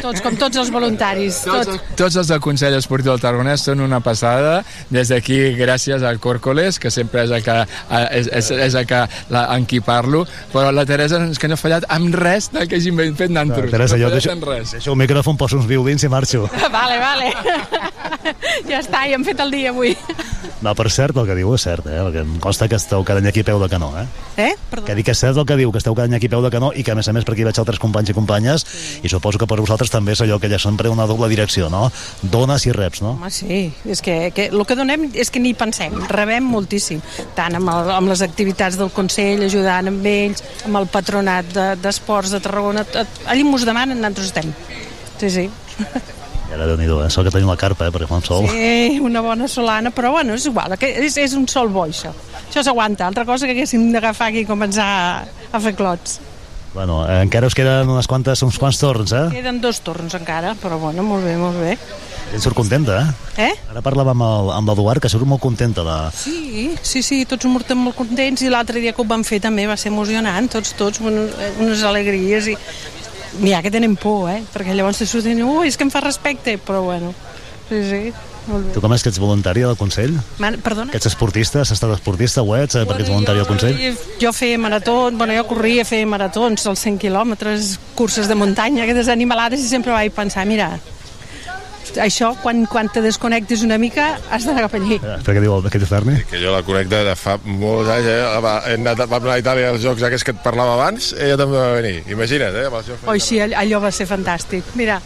Tots, com tots els voluntaris. Tots, Tots els del Consell Esportiu del Tarragonès són una passada. Des d'aquí, gràcies al Còrcoles, que sempre és el que, és, és, és el que la, en qui parlo, però la Teresa és que no ha fallat amb res del que hagin fet nantros. Teresa, no jo deixo, res. deixo el micròfon, poso uns violins i marxo. Vale, vale. ja està, ja hem fet el dia avui. No, per cert, el que diu és cert, eh? Perquè em consta que esteu cada any aquí a peu de canó, eh? Eh? Perdó. Que dic que és cert el que diu, que esteu cada any aquí peu de canó i que, a més a més, per aquí veig altres companys i companyes i suposo que per vosaltres també és allò que ja sempre una doble direcció, no? Dones i reps, no? Home, sí, és que, que el que donem és que ni pensem, rebem moltíssim, tant amb, el, amb les activitats del Consell, ajudant amb ells, amb el patronat de- d'esports de, de Tarragona, tot, allí mos demanen, nosaltres estem. Sí, sí. I ara, déu nhi eh? Sort que tenim la carpa, eh? Perquè fa un sol. Sí, una bona solana, però bueno, és igual, és, és un sol bo, això. Això s'aguanta, altra cosa que haguéssim d'agafar aquí i començar a, fer clots. Bueno, eh, encara us queden unes quantes, uns quants torns, eh? Queden dos torns encara, però bueno, molt bé, molt bé. I surt contenta, eh? Eh? Ara parlava amb el- amb l'Eduard, que surt molt contenta de... Sí, sí, sí, tots mortem molt contents i l'altre dia que ho vam fer també va ser emocionant, tots, tots, unes, unes alegries i mira que tenen por, eh? Perquè llavors te surten, ui, és que em fa respecte, però bueno, sí, sí, Tu bé. com és que ets voluntària del Consell? Man, perdona? Que ets esportista, has estat esportista o ets, eh, perquè ets voluntària del Consell? Jo feia maratons, bueno, jo corria, feia maratons, els 100 quilòmetres, curses de muntanya, aquestes animalades, i sempre vaig pensar, mira, això, quan, quan te desconnectes una mica, has d'anar cap allí. Eh, Per què diu diu Ferni? Que jo la connecta de fa molts anys, eh? Va, hem anat, vam anar a Itàlia als jocs aquests que et parlava abans, ella també va venir. Imagina't, eh? Amb els jocs Oi, sí, all- allò va ser fantàstic. Mira,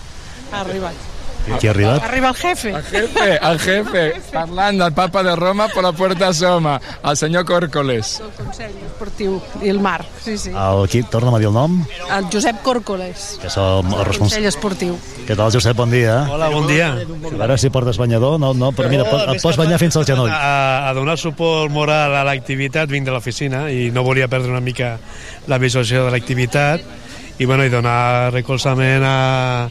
ha arribat. Qui ha arribat? Arriba el jefe. El jefe, el jefe, parlant del papa de Roma per la Puerta Soma, el senyor Còrcoles. El Consell Esportiu i el Mar, sí, sí. El, qui, torna'm a dir el nom, El Josep Còrcoles, que és el, el Consell responsable. Esportiu. Què tal, Josep? Bon dia. Hola, bon dia. A veure si portes banyador. No, no, però mira, pot, et pots banyar fins al genoll. A, a donar suport moral a l'activitat vinc de l'oficina i no volia perdre una mica la visualització de l'activitat i, bueno, i donar recolzament a,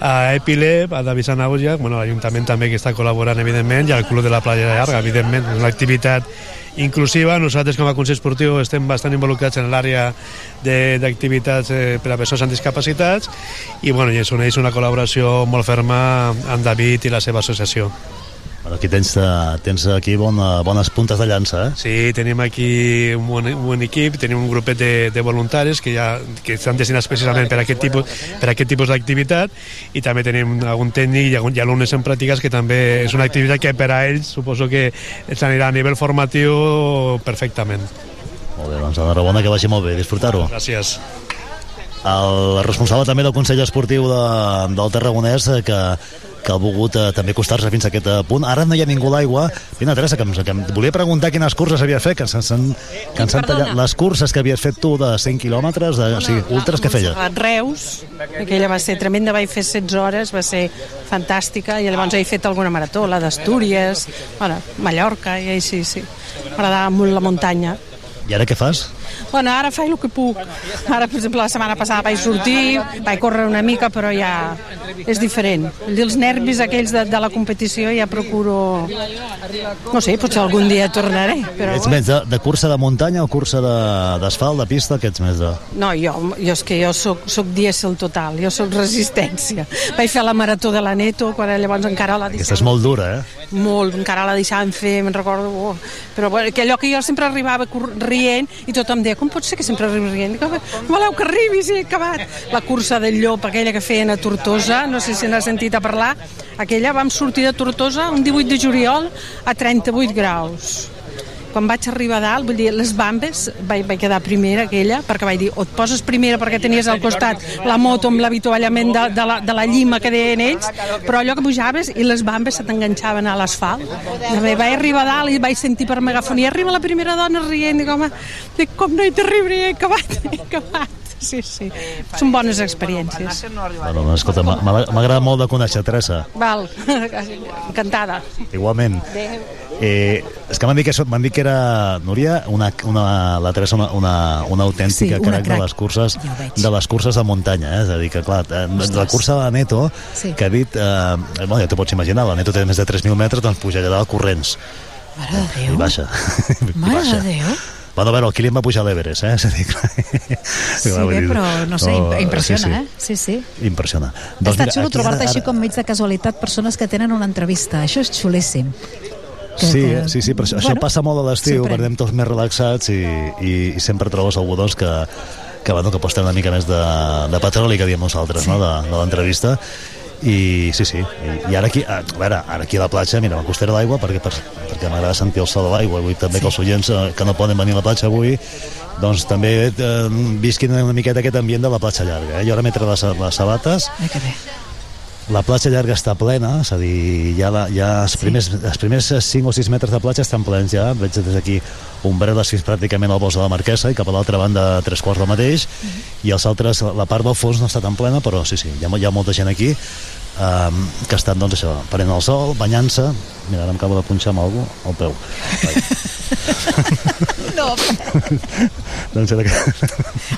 a Epilep, a David Sanauja, bueno, l'Ajuntament també que està col·laborant, evidentment, i al Club de la Playa Llarga, evidentment. És una activitat inclusiva. Nosaltres, com a Consell Esportiu, estem bastant involucrats en l'àrea d'activitats eh, per a persones amb discapacitats i, bueno, i es uneix una col·laboració molt ferma amb David i la seva associació. Bueno, aquí tens, eh, tens aquí bona, bones puntes de llança, eh? Sí, tenim aquí un bon, un bon equip, tenim un grupet de, de voluntaris que, ja, que estan destinats precisament per a aquest tipus, per a aquest tipus d'activitat i també tenim algun tècnic i, algun, i alumnes en pràctiques que també és una activitat que per a ells suposo que els anirà a nivell formatiu perfectament. Molt bé, doncs enhorabona, que vagi molt bé, disfrutar-ho. Gràcies. El responsable també del Consell Esportiu de, del Tarragonès, eh, que, que ha volgut eh, també acostar-se fins a aquest eh, punt. Ara no hi ha ningú a l'aigua. Vine, Teresa, que, que em volia preguntar quines curses havies fet, que ens, s'han- que ens han tallat les curses que havies fet tu de 100 quilòmetres, de, o sigui, ultres que feia. A Reus, aquella va ser tremenda, vaig fer 16 hores, va ser fantàstica, i llavors he fet alguna marató, la d'Astúries, bueno, Mallorca, i així, sí. M'agradava molt la muntanya. I ara què fas? Bueno, ara faig el que puc. Ara, per exemple, la setmana passada vaig sortir, vaig córrer una mica, però ja és diferent. Els nervis aquells de, de la competició ja procuro... No sé, potser algun dia tornaré, però... Ets més de, de cursa de muntanya o cursa de- d'asfalt, de, de pista, que ets més de... No, jo, jo és que jo soc, soc dièsel total, jo soc resistència. Vaig fer la marató de la Neto, quan llavors encara la Aquesta és molt dura, eh? molt, encara la deixaven fer, me'n recordo, oh. però bueno, que allò que jo sempre arribava rient i tothom deia, com pot ser que sempre arribi rient? Dic, "Home, voleu que arribi, sí, he acabat. La cursa del llop, aquella que feien a Tortosa, no sé si n'has sentit a parlar, aquella vam sortir de Tortosa un 18 de juliol a 38 graus quan vaig arribar a dalt, vull dir, les bambes, vaig, vaig quedar primera aquella, perquè vaig dir, o et poses primera perquè tenies al costat la moto amb l'avituallament de, de, la, de la llima que deien ells, però allò que pujaves i les bambes se t'enganxaven a l'asfalt. Vaig arribar a dalt i vaig sentir per megafonia, arriba la primera dona rient, dic, home, dic, com no he d'arribar, he acabat, he acabat. Sí, sí, són bones experiències. Bueno, doncs, escolta, agradat molt de conèixer, Teresa. Val, encantada. Igualment. Eh, és que m'han dit que, dit que era, Núria, una, una, la Teresa, una, una, una autèntica Sí, una crac de crac. les curses de les curses de muntanya, eh? és a dir, que clar, eh, la cursa de la Neto, Sí. que ha dit, eh, bueno, ja t'ho pots imaginar, la Neto té més de 3.000 metres, doncs puja allà dalt corrents. Mare de I Déu. baixa. I Mare baixa. de Déu. Bueno, a veure, el Kilian va pujar a l'Everest, eh? És a dir, clar, Sí, bé, dir, però no sé, no, impressiona, sí, sí. eh? Sí, sí. Impressiona. Doncs Està mira, xulo trobar-te ara- així com mig de casualitat persones que tenen una entrevista. Això és xulíssim. Que- Sí, que- sí, sí, però això, això Bueno, passa molt a l'estiu, perquè anem tots més relaxats i, i, i sempre trobes algú doncs, que, que, bueno, que pots tenir una mica més de, de petroli que diem nosaltres, sí. no?, de, de l'entrevista. I sí, sí, i, i ara aquí, a, a veure, ara aquí a la platja, mira, a l'aigua perquè, per, perquè m'agrada sentir el so de l'aigua, vull també sí. que els oients eh, que no poden venir a la platja avui doncs també eh, visquin una miqueta aquest ambient de la platja llarga. Eh? Jo ara m'he tret les, les sabates, Ai, que bé. La platja llarga està plena, és a dir, ja, la, ja els, primers, els primers 5 o 6 metres de platja estan plens ja, veig des d'aquí ombreles fins pràcticament al bosc de la Marquesa i cap a l'altra banda tres quarts del mateix. I els altres, la part del fons no està tan plena però sí, sí, hi ha, hi ha molta gent aquí um, que estan, doncs això, prenent el sol, banyant-se. Mira, ara em acabo de punxar amb algú al peu No, doncs era que...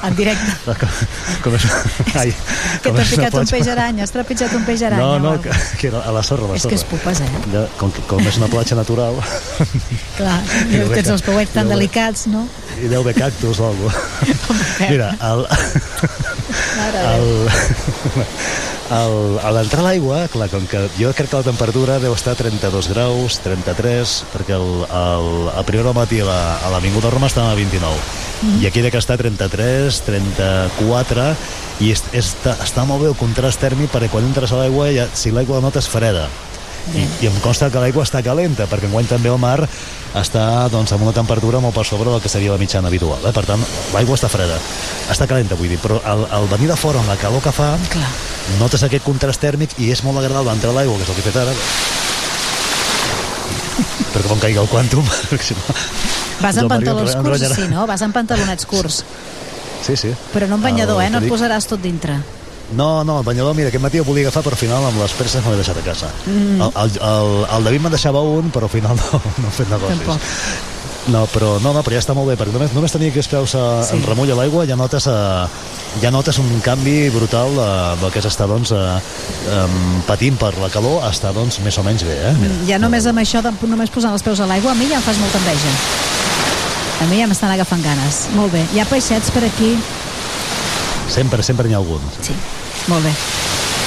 en directe. com, és... Ai, Que t'ha és picat un peix aranya, has trepitjat un peix aranya. No, no, que, que era a la sorra, a la És sorra. que és pupes, eh? Ja, com, com és una platja natural Clar, I deu tens els pauets tan delicats, no? i deu haver cactus o alguna cosa. Mira, el, el. El, a l'entrar a l'aigua, clar, com que jo crec que la temperatura deu estar a 32 graus, 33, perquè el, el, a primera al matí a la- a l'Avinguda Roma estava a 29, Mm. i aquí de que està a 33, 34, i és, està, està molt bé el contrast tèrmic perquè quan entres a l'aigua, ja, si l'aigua la notes freda, I, I em consta que l'aigua està calenta, perquè enguany també el mar està doncs, amb una temperatura molt per sobre del que seria la mitjana habitual. Eh? Per tant, l'aigua està freda. Està calenta, vull dir, però al, al venir de fora amb la calor que fa, Clar. notes aquest contrast tèrmic i és molt agradable entrar a l'aigua, que és el que he fet ara. perquè com caigui el quàntum. Vas el amb pantalons curts, sí, no? Vas amb pantalonets curts. Sí, sí. Però no en banyador, El eh? No et dic- posaràs tot dintre. No, no, el banyador, mira, aquest matí ho volia agafar, però al final amb les presses me l'he deixat a casa. Mm. El, el, el, el David me'n deixava un, però al final no, no he fet negocis. Tampoc. No, però, no, no, però ja està molt bé, perquè només, només tenir que els peus a, Sí. en remull a l'aigua ja notes, a, ja notes un canvi brutal de, del que és estar doncs, a, um, patint per la calor a estar doncs, més o menys bé. Eh? Mira. Ja només amb això, de, només posant els peus a l'aigua, a mi ja em fas molta enveja. A mi ja m'estan agafant ganes. Molt bé. Hi ha peixets per aquí. Sempre, sempre n'hi ha algun. Sí, molt bé.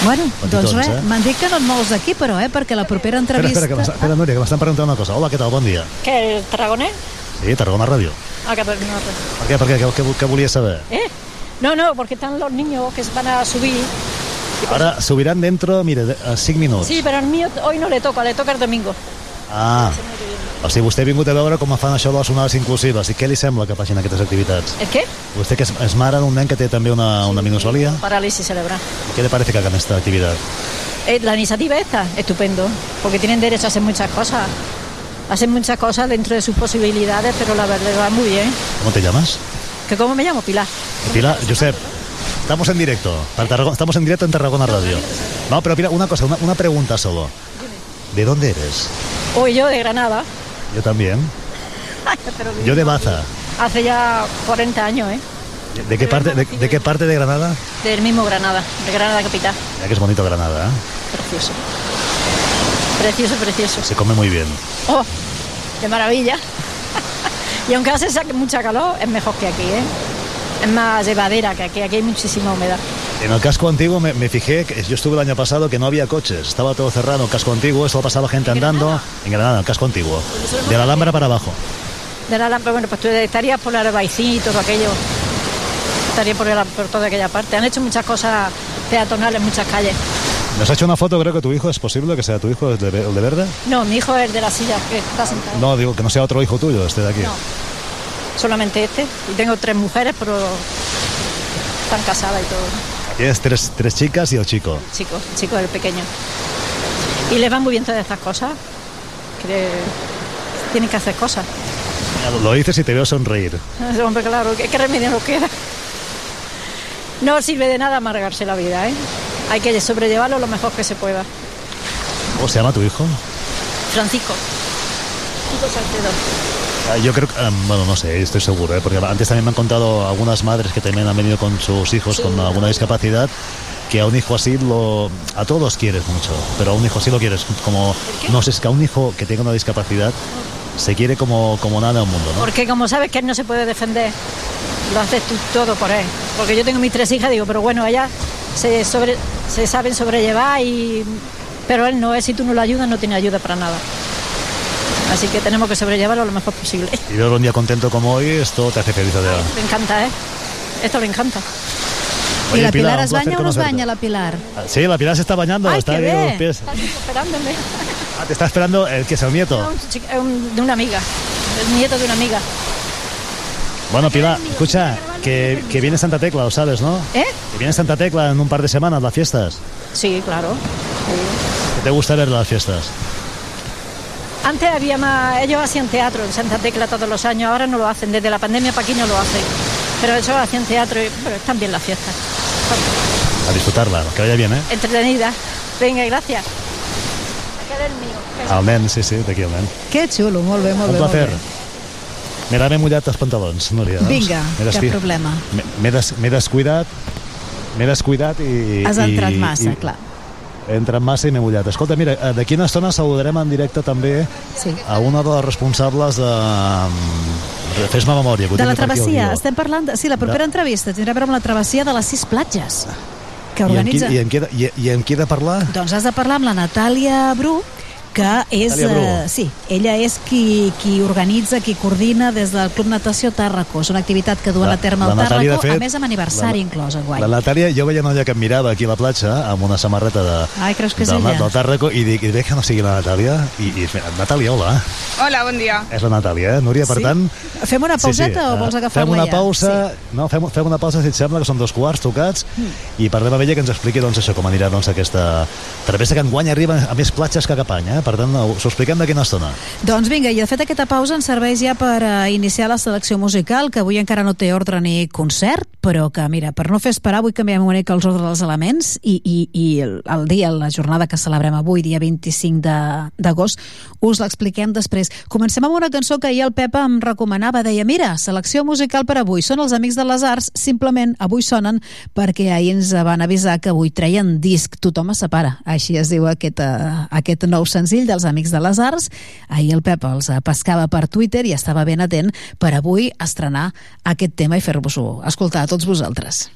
Bueno, Petitons, doncs res, eh? m'han dit que no et mous d'aquí, però, eh? Perquè la propera Espera, entrevista... espera, que m'està- espera, Núria, que m'estan preguntant una cosa. Hola, què tal? Bon dia. ¿Qué, el Tarragonés? Sí, Tarragona Ràdio. Ah, que no, no. Per què? Per què? Què, què, què volies saber? ¿Eh? No, no, porque están los niños que se van a subir. Ara subiran dentro, mira, de- a 5 minuts. Sí, pero al mío hoy no le toca, le toca el domingo. Ah, o sigui, vostè ha vingut a veure com fan això de les onades inclusives. I què li sembla que facin aquestes activitats? ¿El qué? Usted que es, es mare d'un nen que té també una, una minusvalía. Parálisis cerebral. ¿Qué le parece que hagan esta actividad? Eh, la iniciativa esta, estupendo, porque tienen derecho a hacer muchas cosas. Hacen muchas cosas dentro de sus posibilidades, pero la verdad va muy bien. ¿Cómo te llamas? ¿Que ¿Cómo me llamo? Pilar. Pilar, Josep, estamos en directo. estamos en directo en Tarragona Radio. No, pero mira, una cosa, una, una pregunta solo. ¿De dónde eres? Hoy yo de Granada. Yo también. Yo de Baza. Hace ya 40 años, ¿eh? ¿De qué parte de, de qué parte de Granada? Del mismo Granada, de Granada capital. Ya que es bonito Granada, ¿eh? Precioso. Precioso, precioso. Se come muy bien. ¡Oh! ¡Qué maravilla! y aunque hace mucha calor, es mejor que aquí, ¿eh? Es más llevadera que aquí. Aquí hay muchísima humedad. En el casco antiguo me, me fijé, que yo estuve el año pasado que no había coches, estaba todo cerrado, el casco antiguo, solo pasaba gente andando. En Granada, el casco antiguo. De la Alhambra para abajo. De la lámpara, bueno, pues tú estarías por la Arbaicín y todo aquello. Estaría por, la- por toda aquella parte. Han hecho muchas cosas peatonales en muchas calles. Nos ha hecho una foto, creo que tu hijo, ¿es posible que sea tu hijo, el de, el de verde? No, mi hijo es el de la silla, que está sentado. No, digo que no sea otro hijo tuyo, este de aquí. No. Solamente este. Y tengo tres mujeres, pero están casadas y todo. Tienes tres, tres chicas y el chico. Chico, chico el pequeño. Y les van muy bien todas estas cosas. Que tienen que hacer cosas. Lo dices y te veo sonreír. Hombre, claro, ¿qué, qué remedio nos queda? No sirve de nada amargarse la vida, ¿eh? Hay que sobrellevarlo lo mejor que se pueda. ¿Cómo se llama tu hijo? Francisco. Francisco Salcedo. Ah, Yo creo que, ah, bueno, no sé, estoy seguro, ¿eh? porque antes también me han contado algunas madres que también han venido con sus hijos con alguna discapacidad, que a un hijo así lo, a todos quieres mucho, pero a un hijo así lo quieres como, no sé, es que a un hijo que tenga una discapacidad se quiere como, como nada en el mundo, ¿no? Porque como sabes que él no se puede defender, lo haces tú todo por él. Porque yo tengo mis tres hijas, digo, pero bueno, ellas se, sobre, se saben sobrellevar y... Pero él no, él si tú no lo ayudas no tiene ayuda para nada. Así que tenemos que sobrellevarlo lo mejor posible. Y verlo un día contento como hoy, esto te hace feliz. de verdad. Le encanta, ¿eh? Esto le encanta. Oye, la Pilar, placer baña o no es conocerte. baña la Pilar? Sí, la Pilar se está bañando, Ay, está ahí los pies. Está esperándome. Ah, te está esperando el que es el nieto. Un un- de una amiga, el nieto de una amiga. Bueno, Pilar, escucha, que, que viene Santa Tecla, lo sabes, ¿no? ¿Eh? Que viene Santa Tecla en un par de semanas, las fiestas. Sí, claro. ¿Qué te gusta ver las fiestas? Antes había más, ellos hacían teatro en Santa Tecla todos los años, ahora no lo hacen, desde la pandemia para aquí no lo hacen. Pero ellos hacían teatro y bueno, están bien las fiestas. A disfrutarla, que vaya bien, ¿eh? Entretenidas. Venga, gracias. Aquel es el mío. El nen, sí, sí, d'aquí el nen. Que xulo, molt bé, molt Un bé. placer. Molt bé. Mira, m'he mullat els pantalons, Núria. veus? Vinga, cap despi- problema. m'he- des, descuidat, m'he descuidat i... Has i- entrat massa, i, clar. He entrat massa i m'he mullat. Escolta, mira, eh, d'aquí una estona saludarem en directe també Sí. a una de les responsables de... de Fes-me memòria. De la travessia, estem parlant... De... Sí, la propera De- entrevista tindrà a veure amb la travessia de les sis platges que I amb, qui, organitza... i, amb qui, de- i, I amb qui de parlar? Doncs has de parlar amb la Natàlia Bru, que és... Eh, sí, ella és qui, qui organitza, qui coordina des del Club Natació Tàrraco. És una activitat que duen La- a terme al Tàrraco, fet, a més amb aniversari la- inclòs, enguany. La Natàlia, jo veia una noia que em mirava aquí a la platja amb una samarreta de, Ai, creus que és del, ella? del Tàrraco i dic, i veig que no sigui la Natàlia i, i Natàlia, hola, Hola, bon dia. és la Natàlia, eh, Núria, per Sí? tant... Fem una pauseta o eh, vols agafar-la Fem una ja? pausa, no, fem, fem una pausa si et sembla, que són dos quarts tocats, Mm. i parlem amb ella que ens expliqui doncs, això, com anirà doncs, aquesta travessa que enguany arriba a més platges que cap any, eh? Per tant, us ho expliquem d'aquí una estona. Doncs vinga, i de fet aquesta pausa ens serveix ja per uh, iniciar la selecció musical, que avui encara no té ordre ni concert, però que, mira, per no fer esperar, avui canviem una mica els ordres dels elements i, i, i el, el dia, la jornada que celebrem avui, dia 25 de- d'agost, us l'expliquem després. Comencem amb una cançó que ahir el Pepa em recomanava, deia, mira, selecció musical per avui, són els Amics de les Arts, simplement avui sonen perquè ahir ens van avisar que avui treien disc, tothom es separa, així es diu aquest, uh, aquest nou senzill dels Amics de les Arts, ahir el Pep els eh, pescava per Twitter i estava ben atent per avui estrenar aquest tema i fer-vos-ho escoltar a tots vosaltres.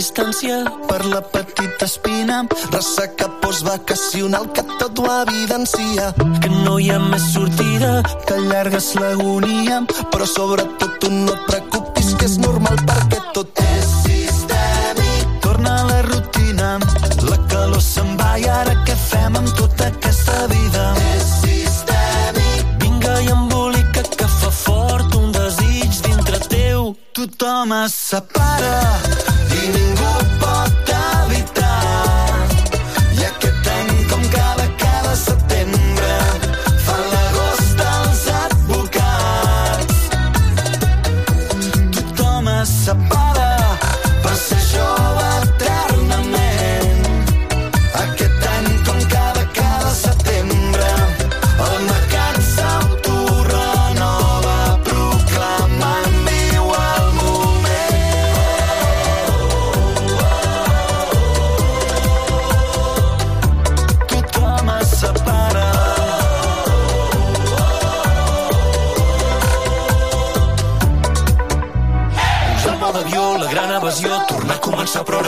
Distància, per la petita espina, ressaca postvacacional que tot ho evidencia. que no hi ha més sortida, Que allargues l'agonia, però sobretot tu no et preocupis que és normal perquè tot és sistèmic. torna a la rutina, la calor se'n va i ara què fem amb tota aquesta vida? És sistèmic. Vinga i embolica que fa fort un desig dintre teu. Tothom es separa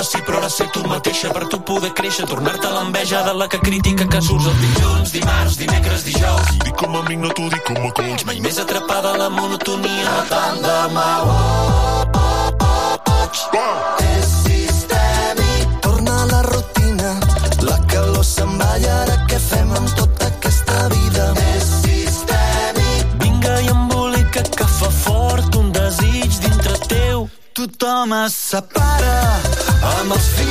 ara sí, però ara ser tu mateixa per tu poder créixer, tornar-te l'enveja de la que critica que surts el dilluns, dimarts, dimecres, dijous Dic com a amic, no t'ho dic com a coach. mai més atrapada a la monotonia tant de mal. És sistèmic. Tothom es separa Amb els fills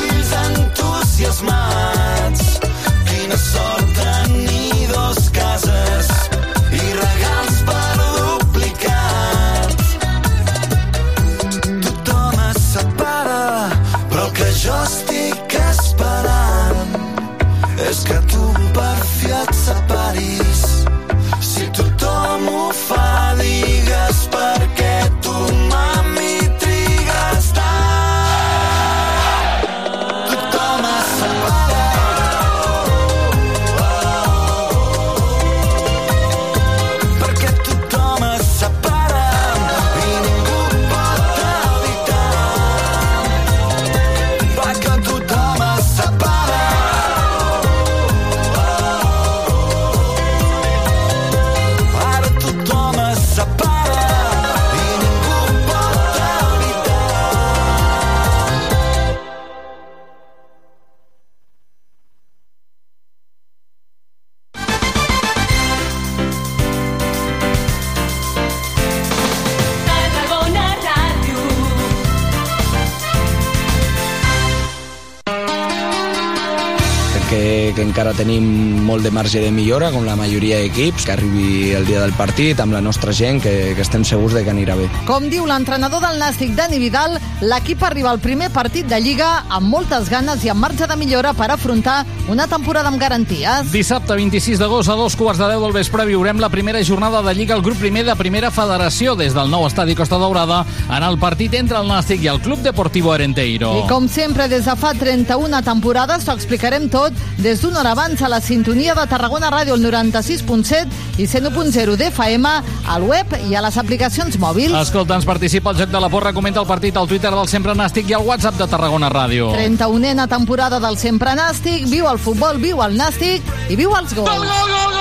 tenim molt de marge de millora, com la majoria d'equips, que arribi el dia del partit amb la nostra gent, que, que estem segurs de que anirà bé. Com diu l'entrenador del Nàstic, Dani Vidal, l'equip arriba al primer partit de Lliga amb moltes ganes i amb marge de millora per afrontar una temporada amb garanties. Dissabte 26 d'agost a dos quarts de deu del vespre viurem la primera jornada de Lliga al grup primer de Primera Federació des del nou estadi Costa Daurada en el partit entre el Nàstic i el Club Deportivo Arenteiro. I com sempre, des de fa 31 temporades, t'ho explicarem tot des d'una hora abans a la sintonia de Tarragona Ràdio, el 96.7 i 101.0 d'FM, al web i a les aplicacions mòbils. Escolta, ens participa al Joc de la Porra, comenta el partit al Twitter del Sempre Nàstic i al WhatsApp de Tarragona Ràdio. 31a temporada del Sempre Nàstic, viu el futbol, viu el Nàstic i viu els gols.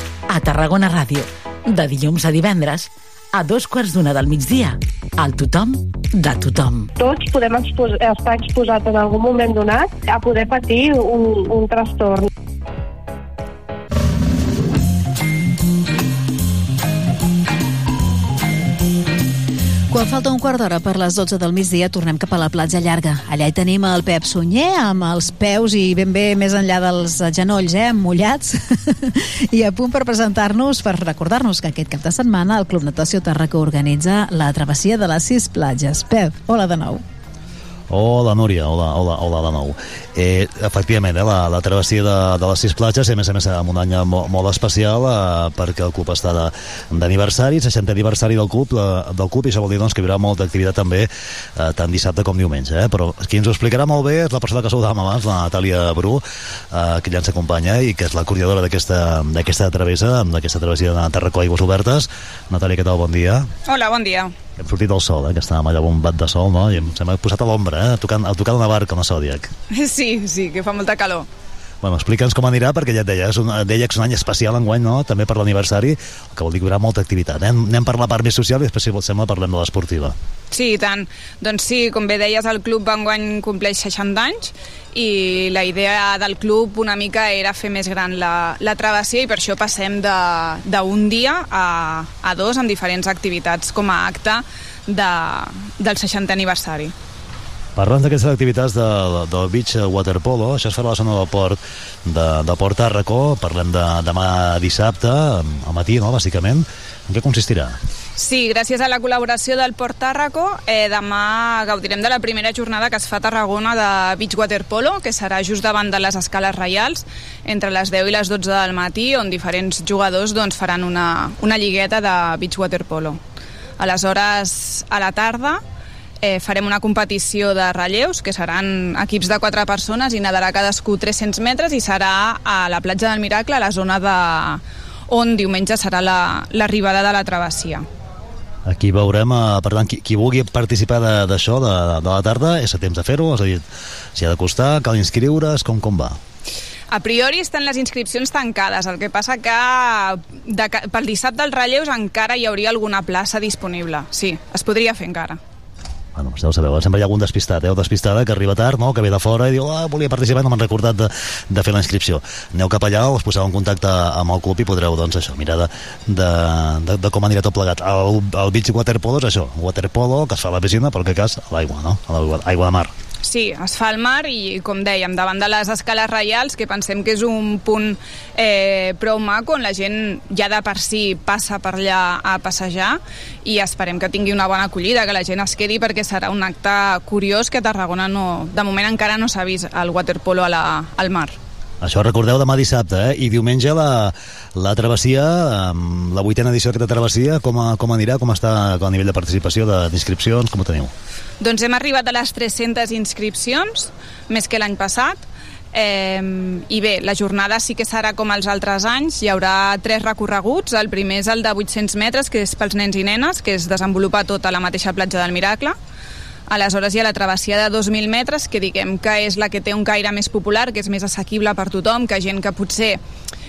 A Tarragona Ràdio. De dilluns a divendres. A dos quarts d'una del migdia. Al tothom de tothom. Tots podem expos estar exposats en algun moment donat a poder patir un, un trastorn. Quan falta un quart d'hora per les 12 del migdia, tornem cap a la platja llarga. Allà hi tenim el Pep Sunyer, amb els peus i ben bé més enllà dels genolls, eh, mullats, i a punt per presentar-nos, per recordar-nos que aquest cap de setmana el Club Natació Tarraco organitza la travessia de les sis platges. Pep, hola de nou. Hola, Núria, hola, hola, hola de nou. Eh, efectivament, eh, la, la travessia de, de les sis platges, i a més a més amb un any molt, molt especial eh, perquè el club està d'aniversari, 60 aniversari del club, la, del club, i això vol dir doncs, que hi haurà molta activitat també eh, tant dissabte com diumenge. Eh? Però qui ens ho explicarà molt bé és la persona que saludàvem abans, la Natàlia Bru, eh, que ja ens acompanya i que és la coordinadora d'aquesta travessa, d'aquesta travessia de Tarracó Aigües Obertes. Natàlia, què tal? Bon dia. Hola, bon dia. Hem sortit del sol, eh, que estàvem allà amb un bat de sol, no? I hem, s'hem posat a l'ombra, eh? Tocant, a tocar una barca, una Zodiac. Sí, sí, que fa molta calor. Bueno, explica'ns com anirà, perquè ja et deia, és un, deia que és un any especial enguany, no?, també per l'aniversari, el que vol dir que hi haurà molta activitat. Eh? Anem per la part més social i després, si sembla, parlem de l'esportiva. Sí, i tant. Doncs sí, com bé deies, el club enguany compleix 60 anys i la idea del club una mica era fer més gran la, la travessia i per això passem d'un dia a, a dos amb diferents activitats com a acte de, del 60 aniversari. Parlant d'aquestes activitats de, del beach waterpolo, això es farà a la zona del port de, de Port Tàrraco, parlem de demà dissabte, al matí, no?, bàsicament. En què consistirà? Sí, gràcies a la col·laboració del Port Tàrraco, eh, demà gaudirem de la primera jornada que es fa a Tarragona de beach waterpolo, que serà just davant de les escales reials, entre les 10 i les 12 del matí, on diferents jugadors doncs, faran una, una lligueta de beach waterpolo. Aleshores, a la tarda, eh, farem una competició de relleus, que seran equips de quatre persones i nadarà cadascú 300 metres i serà a la platja del Miracle, a la zona de on diumenge serà la- l'arribada de la travessia. Aquí veurem, eh, per tant, qui, qui vulgui participar de- d'això, de, de, de la tarda, és a temps de fer-ho, és a dir, s'hi ha de costar, cal inscriure's, com, com va? A priori estan les inscripcions tancades, el que passa que de, pel dissabte dels relleus encara hi hauria alguna plaça disponible. Sí, es podria fer encara. Bueno, ja ho sabeu, eh? sempre hi ha algun despistat, eh? o despistada que arriba tard, no? que ve de fora i diu, ah, volia participar, no m'han recordat de, de fer la inscripció. Aneu cap allà, us poseu en contacte amb el club i podreu, doncs, això, mirar de, de, de, de com anirà tot plegat. El, el beach waterpolo és això, waterpolo, que es fa a la piscina, però en aquest cas a l'aigua, no? A l'aigua aigua de mar. Sí, es fa al mar i, com dèiem, davant de les escales reials, que pensem que és un punt eh, prou maco, on la gent ja de per si passa per allà a passejar i esperem que tingui una bona acollida, que la gent es quedi perquè serà un acte curiós que a Tarragona no, de moment encara no s'ha vist el waterpolo a la, al mar. Això recordeu demà dissabte, eh? I diumenge la, la travessia, la vuitena edició d'aquesta travessia, com, a, com anirà, com està a nivell de participació, d'inscripcions, com ho teniu? Doncs hem arribat a les 300 inscripcions, més que l'any passat, eh, i bé, la jornada sí que serà com els altres anys, hi haurà tres recorreguts, el primer és el de 800 metres, que és pels nens i nenes, que es desenvolupa tot a la mateixa platja del Miracle, Aleshores hi ha la travessia de 2.000 metres, que diguem que és la que té un caire més popular, que és més assequible per tothom, que gent que potser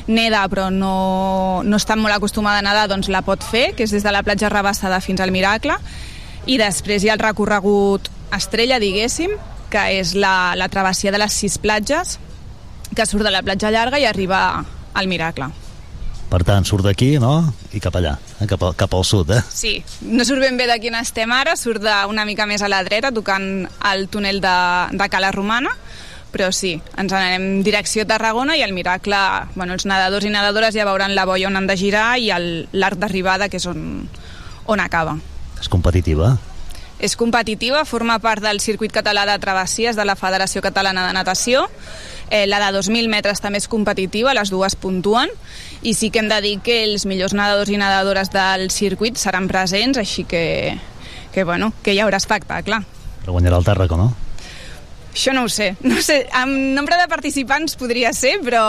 neda però no, no està molt acostumada a nedar, doncs la pot fer, que és des de la platja Rabassada fins al Miracle. I després hi ha el recorregut estrella, diguéssim, que és la, la travessia de les sis platges, que surt de la platja llarga i arriba al Miracle. Per tant, surt d'aquí, no?, i cap allà, eh? cap, al- cap al sud, eh? Sí, no surt ben bé de quin estem ara, surt de una mica més a la dreta, tocant el túnel de, de Cala Romana, però sí, ens n'anem direcció Tarragona i el miracle, bueno, els nedadors i nedadores ja veuran la boia on han de girar i l'arc d'arribada, que és on, on acaba. És competitiva. És competitiva, forma part del circuit català de travessies de la Federació Catalana de Natació. Eh, la de 2.000 metres també és competitiva, les dues puntuen, i sí que hem de dir que els millors nedadors i nedadores del circuit seran presents, així que, que, bueno, que hi haurà espectacle. Però guanyarà el Tàrraco, no? Això no ho sé. No sé, amb nombre de participants podria ser, però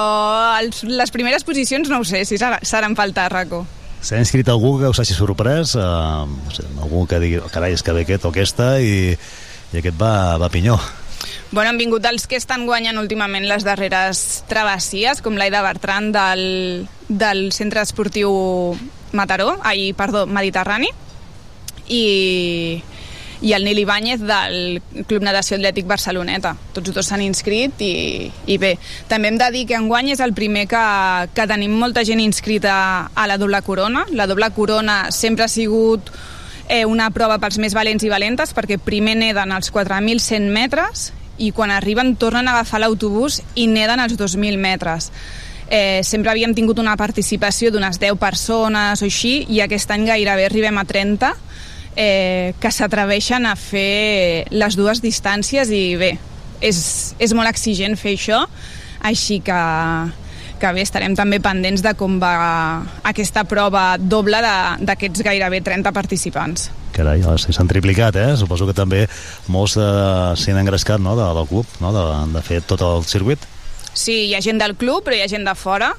els, les primeres posicions no ho sé, si seran pel Tàrraco. S'ha inscrit algú que us hagi sorprès? Eh, no sé, algú que digui, oh, carai, és que ve aquest o aquesta i, i aquest va, va pinyó. Bueno, han vingut els que estan guanyant últimament les darreres travessies, com l'Aida Bertran del, del Centre Esportiu Mataró, ai, perdó, Mediterrani, i, i el Nil Ibáñez del Club Natació Atlètic Barceloneta. Tots dos s'han inscrit i, i bé, també hem de dir que enguany és el primer que, que tenim molta gent inscrita a la doble corona. La doble corona sempre ha sigut eh, una prova pels més valents i valentes perquè primer neden als 4.100 metres i quan arriben tornen a agafar l'autobús i neden als 2.000 metres. Eh, sempre havíem tingut una participació d'unes 10 persones o així i aquest any gairebé arribem a 30 eh, que s'atreveixen a fer les dues distàncies i bé, és, és molt exigent fer això, així que, que bé, estarem també pendents de com va aquesta prova doble d'aquests gairebé 30 participants. Carai, s'han triplicat, eh? Suposo que també molts eh, s'hi han engrescat, no?, de, del club, no?, de, de fer tot el circuit. Sí, hi ha gent del club, però hi ha gent de fora,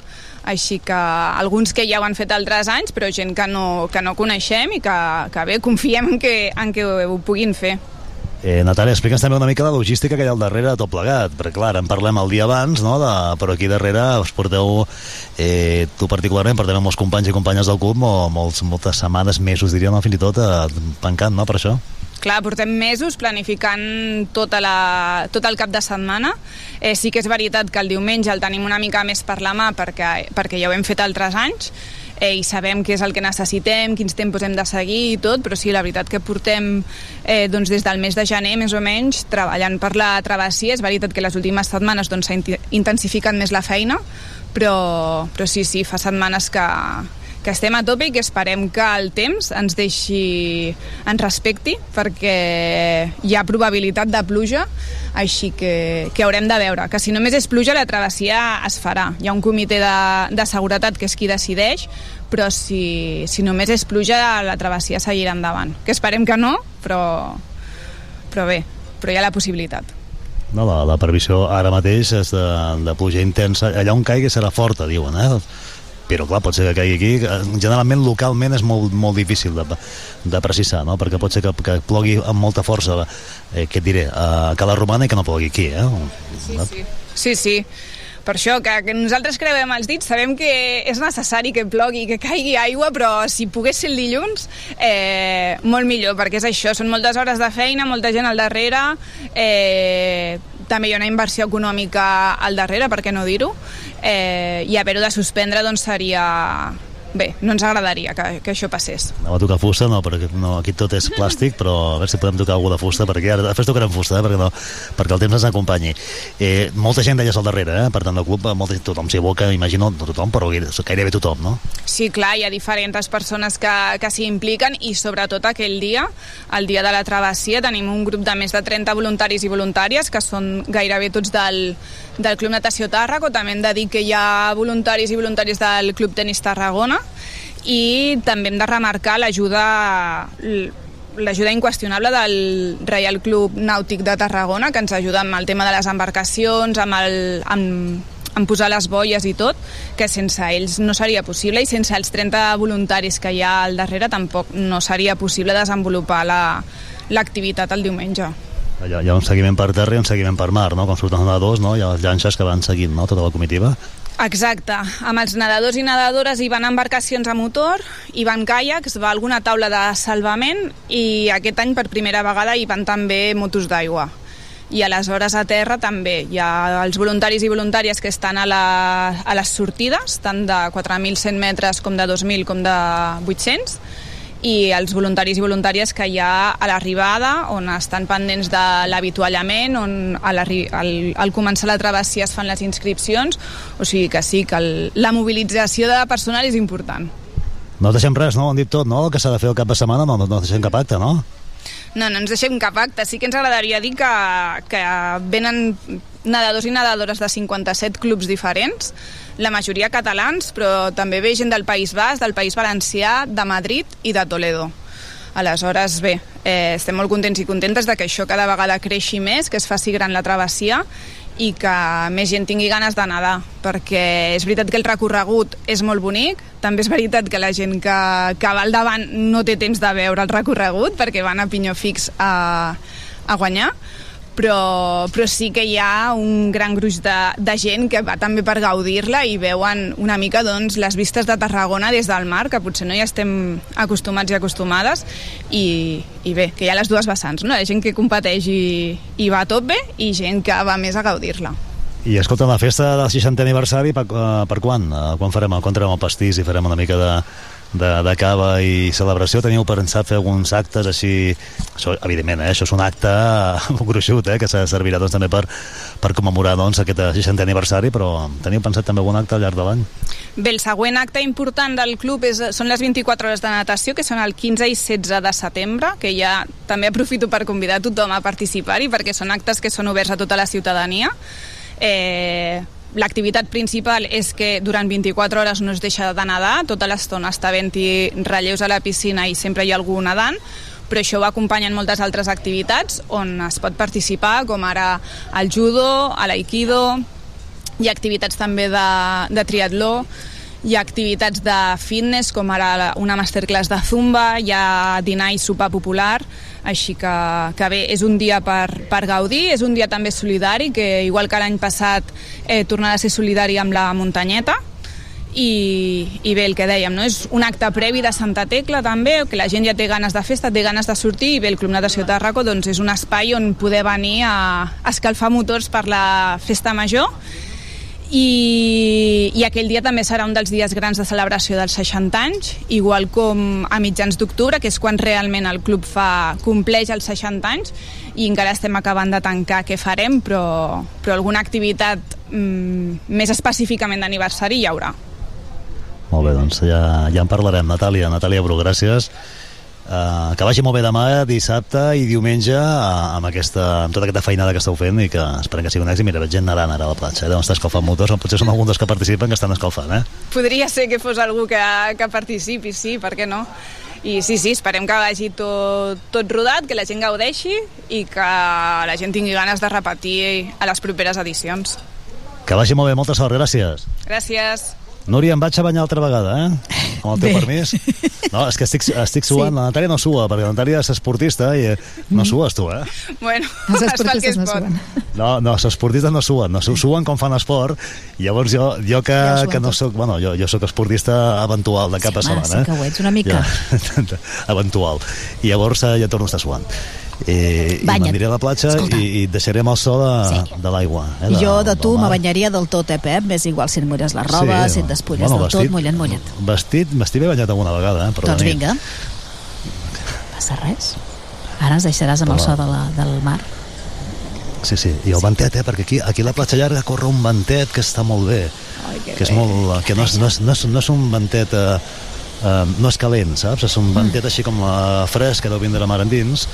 així que alguns que ja ho han fet altres anys, però gent que no, que no coneixem i que, que bé, confiem en que, en que ho puguin fer. Eh, Natàlia, explica'ns també una mica la logística que hi ha al darrere de tot plegat, perquè clar, en parlem el dia abans, no?, de, però aquí darrere us porteu, eh, tu particularment, portem molts companys i companyes del club, mo, molts, moltes setmanes, mesos, diríem, fins i tot, eh, pencant, no?, per això. Clar, portem mesos planificant tota la, tot el cap de setmana. Eh, sí que és veritat que el diumenge el tenim una mica més per la mà perquè, perquè ja ho hem fet altres anys eh, i sabem què és el que necessitem, quins tempos hem de seguir i tot, però sí, la veritat que portem eh, doncs des del mes de gener, més o menys, treballant per la travessia. És veritat que les últimes setmanes doncs, s'ha inti- intensificat més la feina, però, però sí, sí, fa setmanes que, que estem a tope i que esperem que el temps ens deixi, ens respecti, perquè hi ha probabilitat de pluja, així que, que haurem de veure, que si només és pluja la travessia es farà. Hi ha un comitè de, de seguretat que és qui decideix, però si, si només és pluja la travessia seguirà endavant. Que esperem que no, però, però bé, però hi ha la possibilitat. No, la, la previsió ara mateix és de, de pluja intensa. Allà on caigui serà forta, diuen, eh? Però, clar, pot ser que caigui aquí. Generalment, localment, és molt, molt difícil de, de precisar, no? Perquè pot ser que, que plogui amb molta força, eh, què et diré, a Cala Romana i que no plogui aquí, eh? Sí, sí. Sí, sí. Per això, que, nosaltres creuem els dits, sabem que és necessari que plogui, que caigui aigua, però si pogués ser el dilluns, eh, molt millor, perquè és això, són moltes hores de feina, molta gent al darrere, eh, també hi ha una inversió econòmica al darrere, per què no dir-ho, eh, i haver-ho de suspendre doncs, seria, bé, no ens agradaria que, que això passés. Anava a tocar fusta, no, perquè no, aquí tot és plàstic, però a veure si podem tocar alguna de fusta, perquè ara després tocarem fusta, eh, perquè, no, perquè el temps ens acompanyi. Eh, molta gent deies al darrere, eh? per tant, el club, molta, tothom s'hi aboca, imagino, no tothom, però gairebé tothom, no? Sí, clar, hi ha diferents persones que, que s'hi impliquen i sobretot aquell dia, el dia de la travessia, tenim un grup de més de 30 voluntaris i voluntàries que són gairebé tots del, del Club Natació Tàrraco, també hem de dir que hi ha voluntaris i voluntaris del Club Tenis Tarragona. I també hem de remarcar l'ajuda l'ajuda inqüestionable del Reial Club Nàutic de Tarragona, que ens ajuda amb el tema de les embarcacions, amb, el, amb, amb posar les boies i tot, que sense ells no seria possible. I sense els 30 voluntaris que hi ha al darrere tampoc no seria possible desenvolupar l'activitat la, el diumenge. Hi ha, hi ha un seguiment per terra i un seguiment per mar, no? Com surten nedadors, no? Hi ha les llanxes que van seguint, no?, tota la comitiva. Exacte. Amb els nedadors i nedadores hi van embarcacions a motor, hi van caiacs, va alguna taula de salvament i aquest any per primera vegada hi van també motos d'aigua. I aleshores a terra també hi ha els voluntaris i voluntàries que estan a, la, a les sortides, tant de 4.100 metres com de 2.000 com de 800, i els voluntaris i voluntàries que hi ha a l'arribada, on estan pendents de l'avituallament, on al, al començar la travessia es fan les inscripcions, o sigui que sí, que el, la mobilització de personal és important. No deixem res, no? Ho han dit tot, no? El que s'ha de fer el cap de setmana, no, no deixem cap acte, no? No, no ens deixem cap acte. Sí que ens agradaria dir que, que venen nedadors i nedadores de 57 clubs diferents, la majoria catalans, però també ve gent del País Basc, del País Valencià, de Madrid i de Toledo. Aleshores, bé, eh, estem molt contents i contentes de que això cada vegada creixi més, que es faci gran la travessia i que més gent tingui ganes de nedar, perquè és veritat que el recorregut és molt bonic, també és veritat que la gent que, que va al davant no té temps de veure el recorregut perquè van a pinyó fix a, a guanyar, però, però sí que hi ha un gran gruix de, de gent que va també per gaudir-la i veuen una mica doncs, les vistes de Tarragona des del mar, que potser no hi estem acostumats i acostumades, i, i bé, que hi ha les dues vessants, no? Ha gent que competeix i, i va tot bé, i gent que va més a gaudir-la. I escolta, la festa del 60è aniversari, per, per quan? Quan farem? Quan el pastís i farem una mica de, de, de cava i celebració, teniu pensat fer alguns actes així, això, evidentment, eh, això és un acte gruixut, eh, que se servirà doncs, també per, per commemorar doncs, aquest 60è aniversari, però teniu pensat també algun acte al llarg de l'any? Bé, el següent acte important del club és, són les 24 hores de natació, que són el 15 i 16 de setembre, que ja també aprofito per convidar tothom a participar-hi, perquè són actes que són oberts a tota la ciutadania. Eh, L'activitat principal és que durant 24 hores no es deixa de nedar, tota l'estona està havent-hi relleus a la piscina i sempre hi ha algú nedant, però això va acompanyant moltes altres activitats on es pot participar, com ara el judo, a l'aikido, hi ha activitats també de, de triatló, hi ha activitats de fitness, com ara una masterclass de zumba, hi ha dinar i sopar popular, així que, que bé, és un dia per, per gaudir, és un dia també solidari, que igual que l'any passat eh, tornarà a ser solidari amb la muntanyeta, i, i bé, el que dèiem, no? és un acte previ de Santa Tecla també, que la gent ja té ganes de festa, té ganes de sortir, i bé, el Club Natació Tarraco doncs, és un espai on poder venir a escalfar motors per la festa major, i, i aquell dia també serà un dels dies grans de celebració dels 60 anys, igual com a mitjans d'octubre, que és quan realment el club fa compleix els 60 anys i encara estem acabant de tancar què farem, però, però alguna activitat mm, més específicament d'aniversari hi haurà. Molt bé, doncs ja, ja en parlarem. Natàlia, Natàlia Bru, gràcies. Uh, que vagi molt bé demà, dissabte i diumenge uh, amb, aquesta, amb tota aquesta feinada que esteu fent i que esperem que sigui un èxit. Mira, veig gent nedant ara a la platja, eh? deuen estar escalfant motors, potser són alguns dels que participen que estan escalfant, eh? Podria ser que fos algú que, que participi, sí, per què no? I sí, sí, esperem que vagi tot, tot rodat, que la gent gaudeixi i que la gent tingui ganes de repetir a les properes edicions. Que vagi molt bé, moltes sort, gràcies. Gràcies. Núria, em vaig a banyar altra vegada, eh? Amb el teu Bé. permís. No, és que estic, estic suant. Sí. La Natàlia no sua, perquè la Natàlia és esportista i no sues tu, eh? Bueno, es fa el que es pot. No, no, els esportistes no suen, no su- suen com fan esport, i llavors jo, jo que, Ja suen que no soc, bueno, jo, jo sóc esportista eventual de cap a Sí, home, setmana. sí que ho ets, una mica. Ja, eventual. I llavors eh, ja torno a estar suant. I, i m'aniré a la platja Escolta. i, i deixarem el so de, Sí. de l'aigua. Eh, Jo de tu me banyaria del tot, eh, Pep? M'és igual si et mulles la roba, si et despulles del tot, mullet, mullet. Vestit, m'estic bé banyat alguna vegada, eh, però Doncs de vinga. Passa res. Ara ens deixaràs amb el Però- so de la, del mar. Sí, sí, i el ventet, eh, perquè aquí, aquí a la platja llarga corre un ventet que està molt bé, Ai, que que és bé. molt, que no és, no és, no és, no és un ventet eh, eh, no és calent, saps? És un Mm. ventet així com eh, fresc que deu vindre de mar endins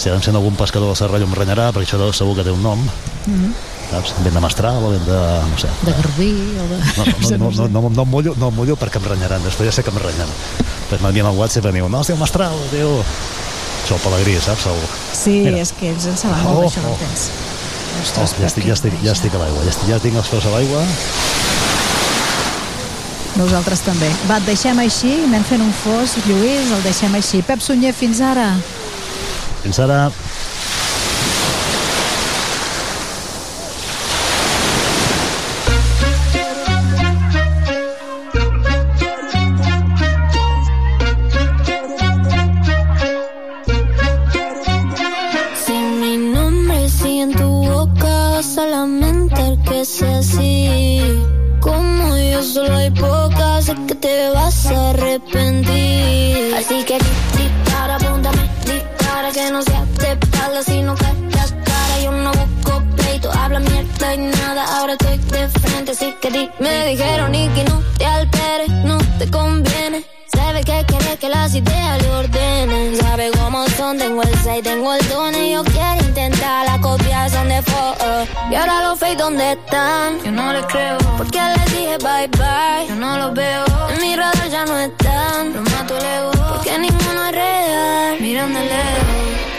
si ara em sent algun pescador del Serrallo em renyarà perquè això segur que té un nom Mm. saps? Vent de mestral o vent de... no sé De garbí o de... no, no, no, no, no, no, em mullo, no em mullo perquè em renyaran després ja sé que em renyaran després m'envien al WhatsApp i em diuen no, diu mestral, diu això el pelegrí, saps? El... Sí, Mira. és que ells en saben molt Oh, d'això del oh. temps. Oh, Ostres, ja, estic, ja, estic, ja estic a l'aigua, ja, estic, ja tinc els peus a l'aigua Nosaltres també. Va, et deixem així, anem fent un fos, Lluís, el deixem així. Pep Sunyer, fins ara. Fins ara. Si Me dijeron y que no te alteres, no te conviene. Sabe que quiere que las ideas le ordenen. Sabe cómo son, tengo el 6, tengo el don y yo quiero intentar la copia son de foto. Y ahora los fake, ¿dónde están? Yo no les creo. Porque les dije bye bye, yo no los veo. En mi radar ya no están, los mato lejos. Porque ninguno es real, miran de lejos.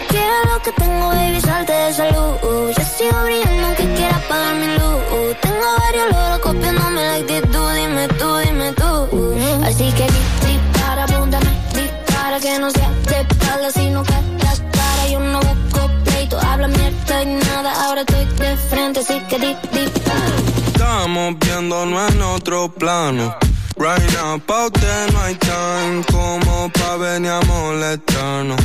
Lo que tengo, baby, salte de salud. Yo sigo brillando aunque quiera apagar mi luz. Tengo varios loros copiándome la actitud. Dime tú, dime tú. Así que di- dispara, apúntame, dispara. Que no sea de espalda, sino que las cara. Yo no busco pleito, habla mierda y nada. Ahora estoy de frente, así que di- dispara. Estamos viéndonos en otro plano. Right now, pa' usted no hay time como pa' venir a molestarnos.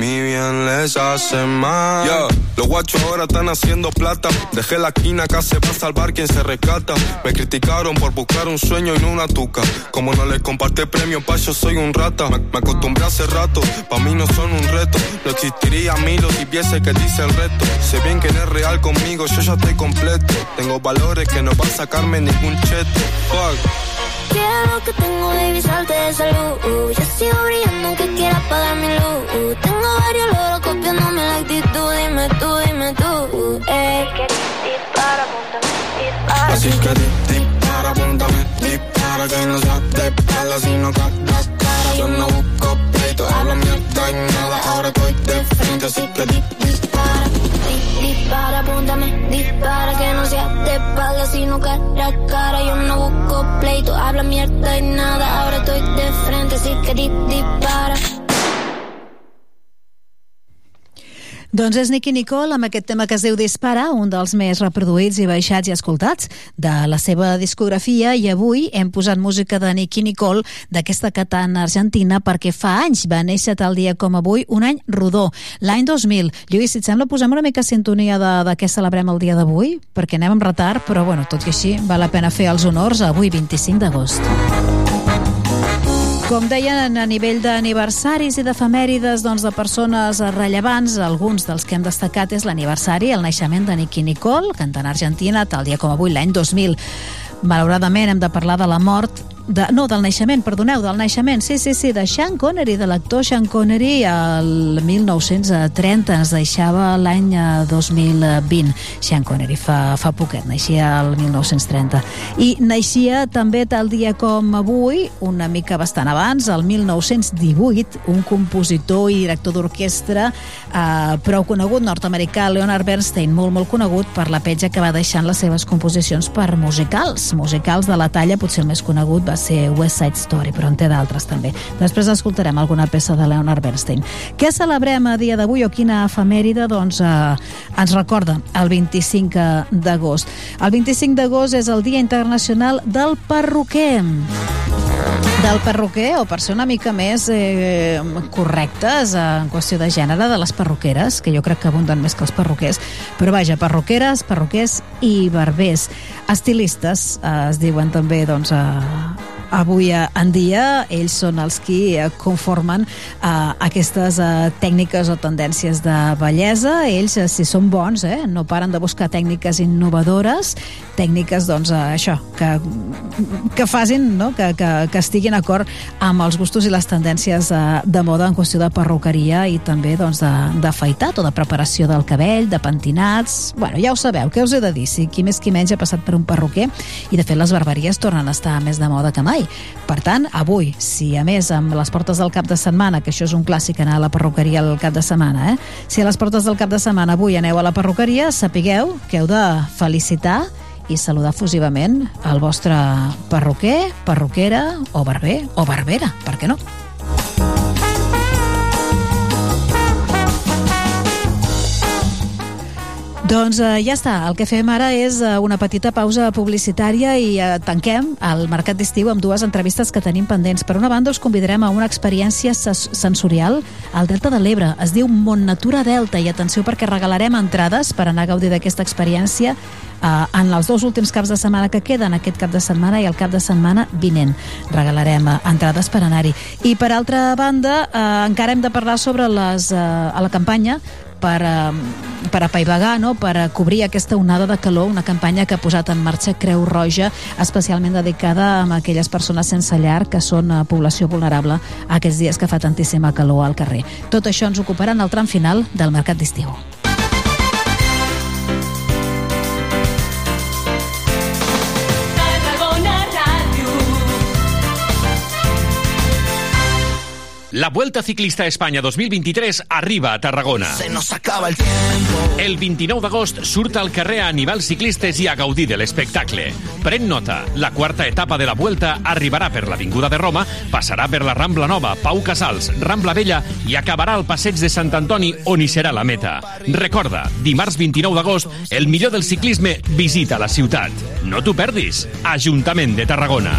Mi bien les hace mal. Yeah, los guachos ahora están haciendo plata. Dejé la esquina, acá se va a salvar quien se rescata. Me criticaron por buscar un sueño y no una tuca. Como no les compartí premio, pa' yo soy un rata. Me, me acostumbré hace rato, pa' mí no son un reto. No existiría Milo si viese que dice el reto. Sé bien que no es real conmigo, yo ya estoy completo. Tengo valores que no va a sacarme ningún cheto. Fuck. Quiero que tengo, baby, salte de salud. Yo sigo brillando aunque quiera apagar mi luz. Tengo dispara. Así que di- dispara, apúntame, dispara Que no sea de espalda, sino que las cara Yo no busco pleito, hablo mierda y nada Ahora estoy de frente, así que di- Dispara, di- dispara, apúntame, dispara. Que no sea de espalda, sino cara a cara. Yo no busco pleito, habla mierda y nada. Ahora estoy de frente, así que di- dispara. Doncs és Nicky Nicole amb aquest tema que es diu Dispara, un dels més reproduïts i baixats i escoltats de la seva discografia i avui hem posat música de Nicky Nicole d'aquesta cantant argentina perquè fa anys va néixer tal dia com avui, un any rodó, l'any 2000. Lluís, si et sembla, posem una mica sintonia de, de què celebrem el dia d'avui, perquè anem amb retard, però bueno, tot i així val la pena fer els honors avui, 25 d'agost. Com deien, a nivell d'aniversaris i d'efemèrides doncs, de persones rellevants, alguns dels que hem destacat és l'aniversari, el naixement de Nicky Nicole, cantant argentina, tal dia com avui, l'any 2000. Malauradament hem de parlar de la mort de, no, del naixement, perdoneu, del naixement, sí, sí, sí, de Sean Connery, de l'actor Sean Connery, el 1930 ens deixava l'any eh, 2020. Sean Connery fa, fa poquet, naixia el 1930. I naixia també tal dia com avui, una mica bastant abans, el 1918, un compositor i director d'orquestra eh, prou conegut, nord-americà, Leonard Bernstein, molt, molt conegut per la petja que va deixar en les seves composicions per musicals. Musicals de la talla, potser el més conegut va ser West Side Story, però en té d'altres també. Després escoltarem alguna peça de Leonard Bernstein. Què celebrem a dia d'avui o quina efemèride? Doncs eh, ens recorda el 25 d'agost. El 25 d'agost és el Dia Internacional del Perruquer del perruquer o per ser una mica més eh, correctes en qüestió de gènere de les perruqueres, que jo crec que abunden més que els perruquers, però vaja, perruqueres, perruquers i barbers. Estilistes eh, es diuen també doncs, eh, avui en dia ells són els qui eh, conformen eh, aquestes eh, tècniques o tendències de bellesa. Ells, eh, si són bons, eh, no paren de buscar tècniques innovadores, tècniques, doncs, eh, això, que, que facin, no? que, que, que estiguin acord amb els gustos i les tendències eh, de moda en qüestió de perruqueria i també doncs, d'afaitat o de preparació del cabell, de pentinats... Bueno, ja ho sabeu, què us he de dir? Si qui més qui menys ha passat per un perruquer i, de fet, les barberies tornen a estar més de moda que mai mai. Per tant, avui, si a més amb les portes del cap de setmana, que això és un clàssic anar a la perruqueria al cap de setmana, eh? si a les portes del cap de setmana avui aneu a la perruqueria, sapigueu que heu de felicitar i saludar fusivament el vostre perruquer, perruquera o barber o barbera, per què no? Doncs eh, ja està, el que fem ara és eh, una petita pausa publicitària i eh, tanquem el Mercat d'Estiu amb dues entrevistes que tenim pendents. Per una banda, us convidarem a una experiència sensorial al Delta de l'Ebre. Es diu Mont Natura Delta i atenció perquè regalarem entrades per anar a gaudir d'aquesta experiència eh, en els dos últims caps de setmana que queden, aquest cap de setmana i el cap de setmana vinent. Regalarem eh, entrades per anar-hi. I per altra banda, eh, encara hem de parlar sobre les, eh, a la campanya per, eh, per apaivagar, no? per cobrir aquesta onada de calor, una campanya que ha posat en marxa Creu Roja, especialment dedicada a aquelles persones sense llar que són eh, població vulnerable aquests dies que fa tantíssima calor al carrer. Tot això ens ocuparà en el tram final del Mercat d'Estiu. La Vuelta Ciclista a Espanya 2023 arriba a Tarragona. Se nos acaba el tiempo. El 29 d'agost surt al carrer a animals ciclistes i a gaudir de l'espectacle. Pren nota, la quarta etapa de la Vuelta arribarà per l'Avinguda de Roma, passarà per la Rambla Nova, Pau Casals, Rambla Vella i acabarà al passeig de Sant Antoni on hi serà la meta. Recorda, dimarts 29 d'agost, el millor del ciclisme visita la ciutat. No t'ho perdis. Ajuntament de Tarragona.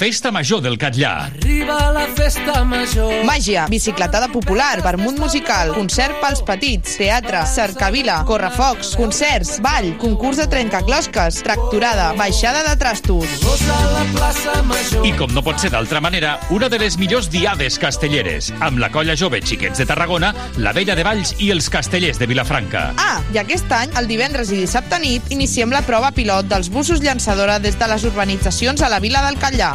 Festa Major del Catllà. Arriba la festa major. Màgia, bicicletada popular, vermut musical, concert pels petits, teatre, cercavila, correfocs, concerts, ball, concurs de trencaclosques, tracturada, baixada de trastos. I com no pot ser d'altra manera, una de les millors diades castelleres, amb la colla jove Xiquets de Tarragona, la Vella de Valls i els castellers de Vilafranca. Ah, i aquest any, el divendres i dissabte nit, iniciem la prova pilot dels busos llançadora des de les urbanitzacions a la vila del Catllà.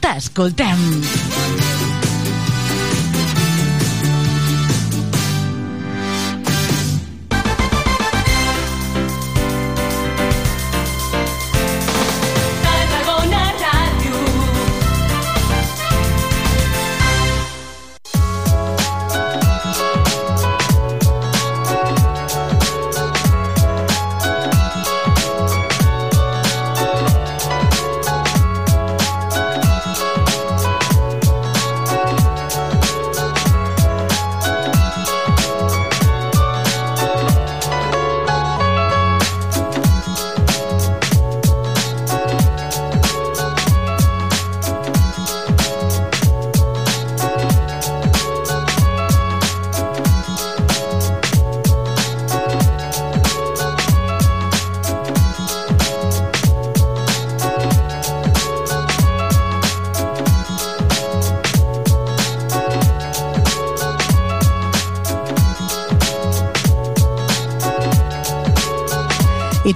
t'escoltem.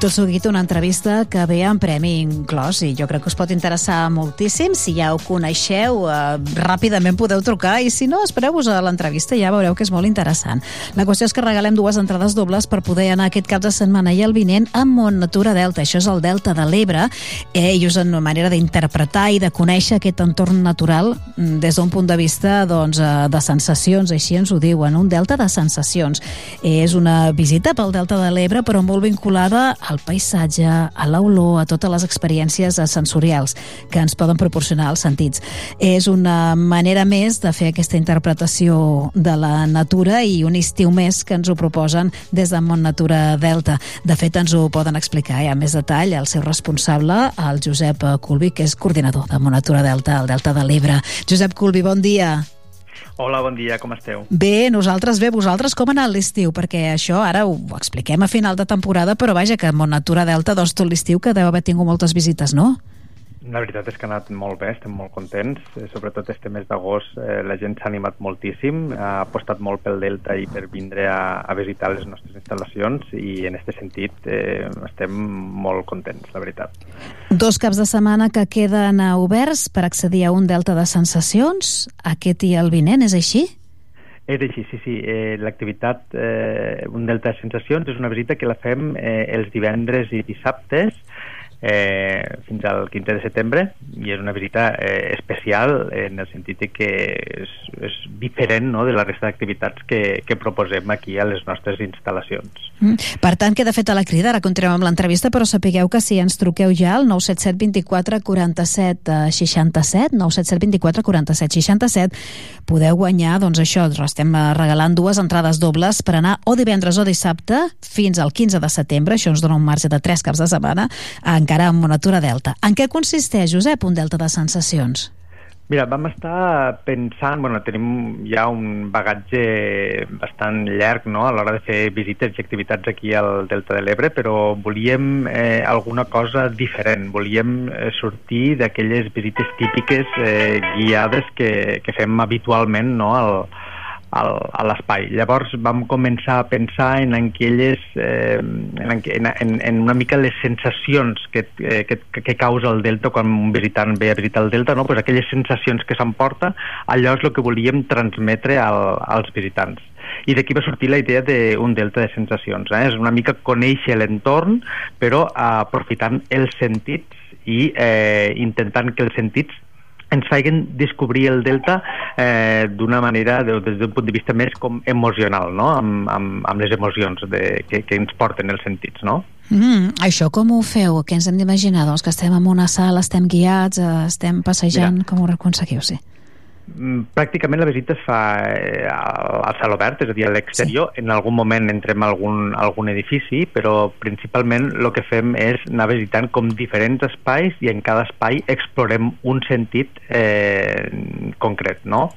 Tot seguit una entrevista que ve en premi inclòs i jo crec que us pot interessar moltíssim. Si ja ho coneixeu, eh, ràpidament podeu trucar i si no, espereu-vos a l'entrevista i ja veureu que és molt interessant. La qüestió és que regalem dues entrades dobles per poder anar aquest cap de setmana i el vinent a Mont Natura Delta. Això és el Delta de l'Ebre eh, i us una manera d'interpretar i de conèixer aquest entorn natural mm, des d'un punt de vista doncs, eh, de sensacions, així ens ho diuen, un delta de sensacions. És una visita pel Delta de l'Ebre però molt vinculada al paisatge, a l'olor, a totes les experiències sensorials que ens poden proporcionar els sentits. És una manera més de fer aquesta interpretació de la natura i un estiu més que ens ho proposen des de Mont Natura Delta. De fet, ens ho poden explicar ja més detall el seu responsable, el Josep Culvi, que és coordinador de Mont Natura Delta, el Delta de l'Ebre. Josep Culvi, bon dia. Hola, bon dia, com esteu? Bé, nosaltres bé, vosaltres com ha anat l'estiu? Perquè això ara ho expliquem a final de temporada, però vaja, que Mont Natura Delta, doncs tot l'estiu que deu haver tingut moltes visites, no? La veritat és que ha anat molt bé, estem molt contents, eh, sobretot este mes d'agost eh, la gent s'ha animat moltíssim, ha apostat molt pel Delta i per vindre a, a visitar les nostres instal·lacions i en aquest sentit eh, estem molt contents, la veritat. Dos caps de setmana que queden oberts per accedir a un Delta de sensacions, aquest i el vinent, és així? És així, sí, sí. Eh, L'activitat eh, Un Delta de Sensacions és una visita que la fem eh, els divendres i dissabtes eh, fins al 15 de setembre i és una visita eh, especial en el sentit que és, és diferent no, de la resta d'activitats que, que proposem aquí a les nostres instal·lacions. Mm. Per tant, queda feta la crida, ara continuem amb l'entrevista, però sapigueu que si ens truqueu ja al 977 24 47 67, 977 24 47 67, podeu guanyar, doncs això, estem regalant dues entrades dobles per anar o divendres o dissabte fins al 15 de setembre, això ens dona un marge de tres caps de setmana, encara encara amb Monatura Delta. En què consisteix, Josep, un delta de sensacions? Mira, vam estar pensant, bueno, tenim ja un bagatge bastant llarg no? a l'hora de fer visites i activitats aquí al Delta de l'Ebre, però volíem eh, alguna cosa diferent, volíem eh, sortir d'aquelles visites típiques eh, guiades que, que fem habitualment no? al, al, a l'espai. Llavors vam començar a pensar en aquelles, eh, en, en, en una mica les sensacions que, eh, que, que causa el delta quan un visitant ve a visitar el delta, no? pues aquelles sensacions que s'emporta, allò és el que volíem transmetre al, als visitants i d'aquí va sortir la idea d'un delta de sensacions. Eh? És una mica conèixer l'entorn, però aprofitant els sentits i eh, intentant que els sentits ens feien descobrir el delta eh, d'una manera, de, des d'un punt de vista més com emocional, no? amb, amb, amb les emocions de, que, que ens porten els sentits. No? Mm, això com ho feu? Què ens hem d'imaginar? Doncs que estem en una sala, estem guiats, eh, estem passejant, Mira, com ho aconseguiu? Sí. Mm, pràcticament la visita es fa eh, al cel obert, és a dir, a l'exterior. Sí. En algun moment entrem a algun, algun edifici, però principalment el que fem és anar visitant com diferents espais i en cada espai explorem un sentit eh, concret, no?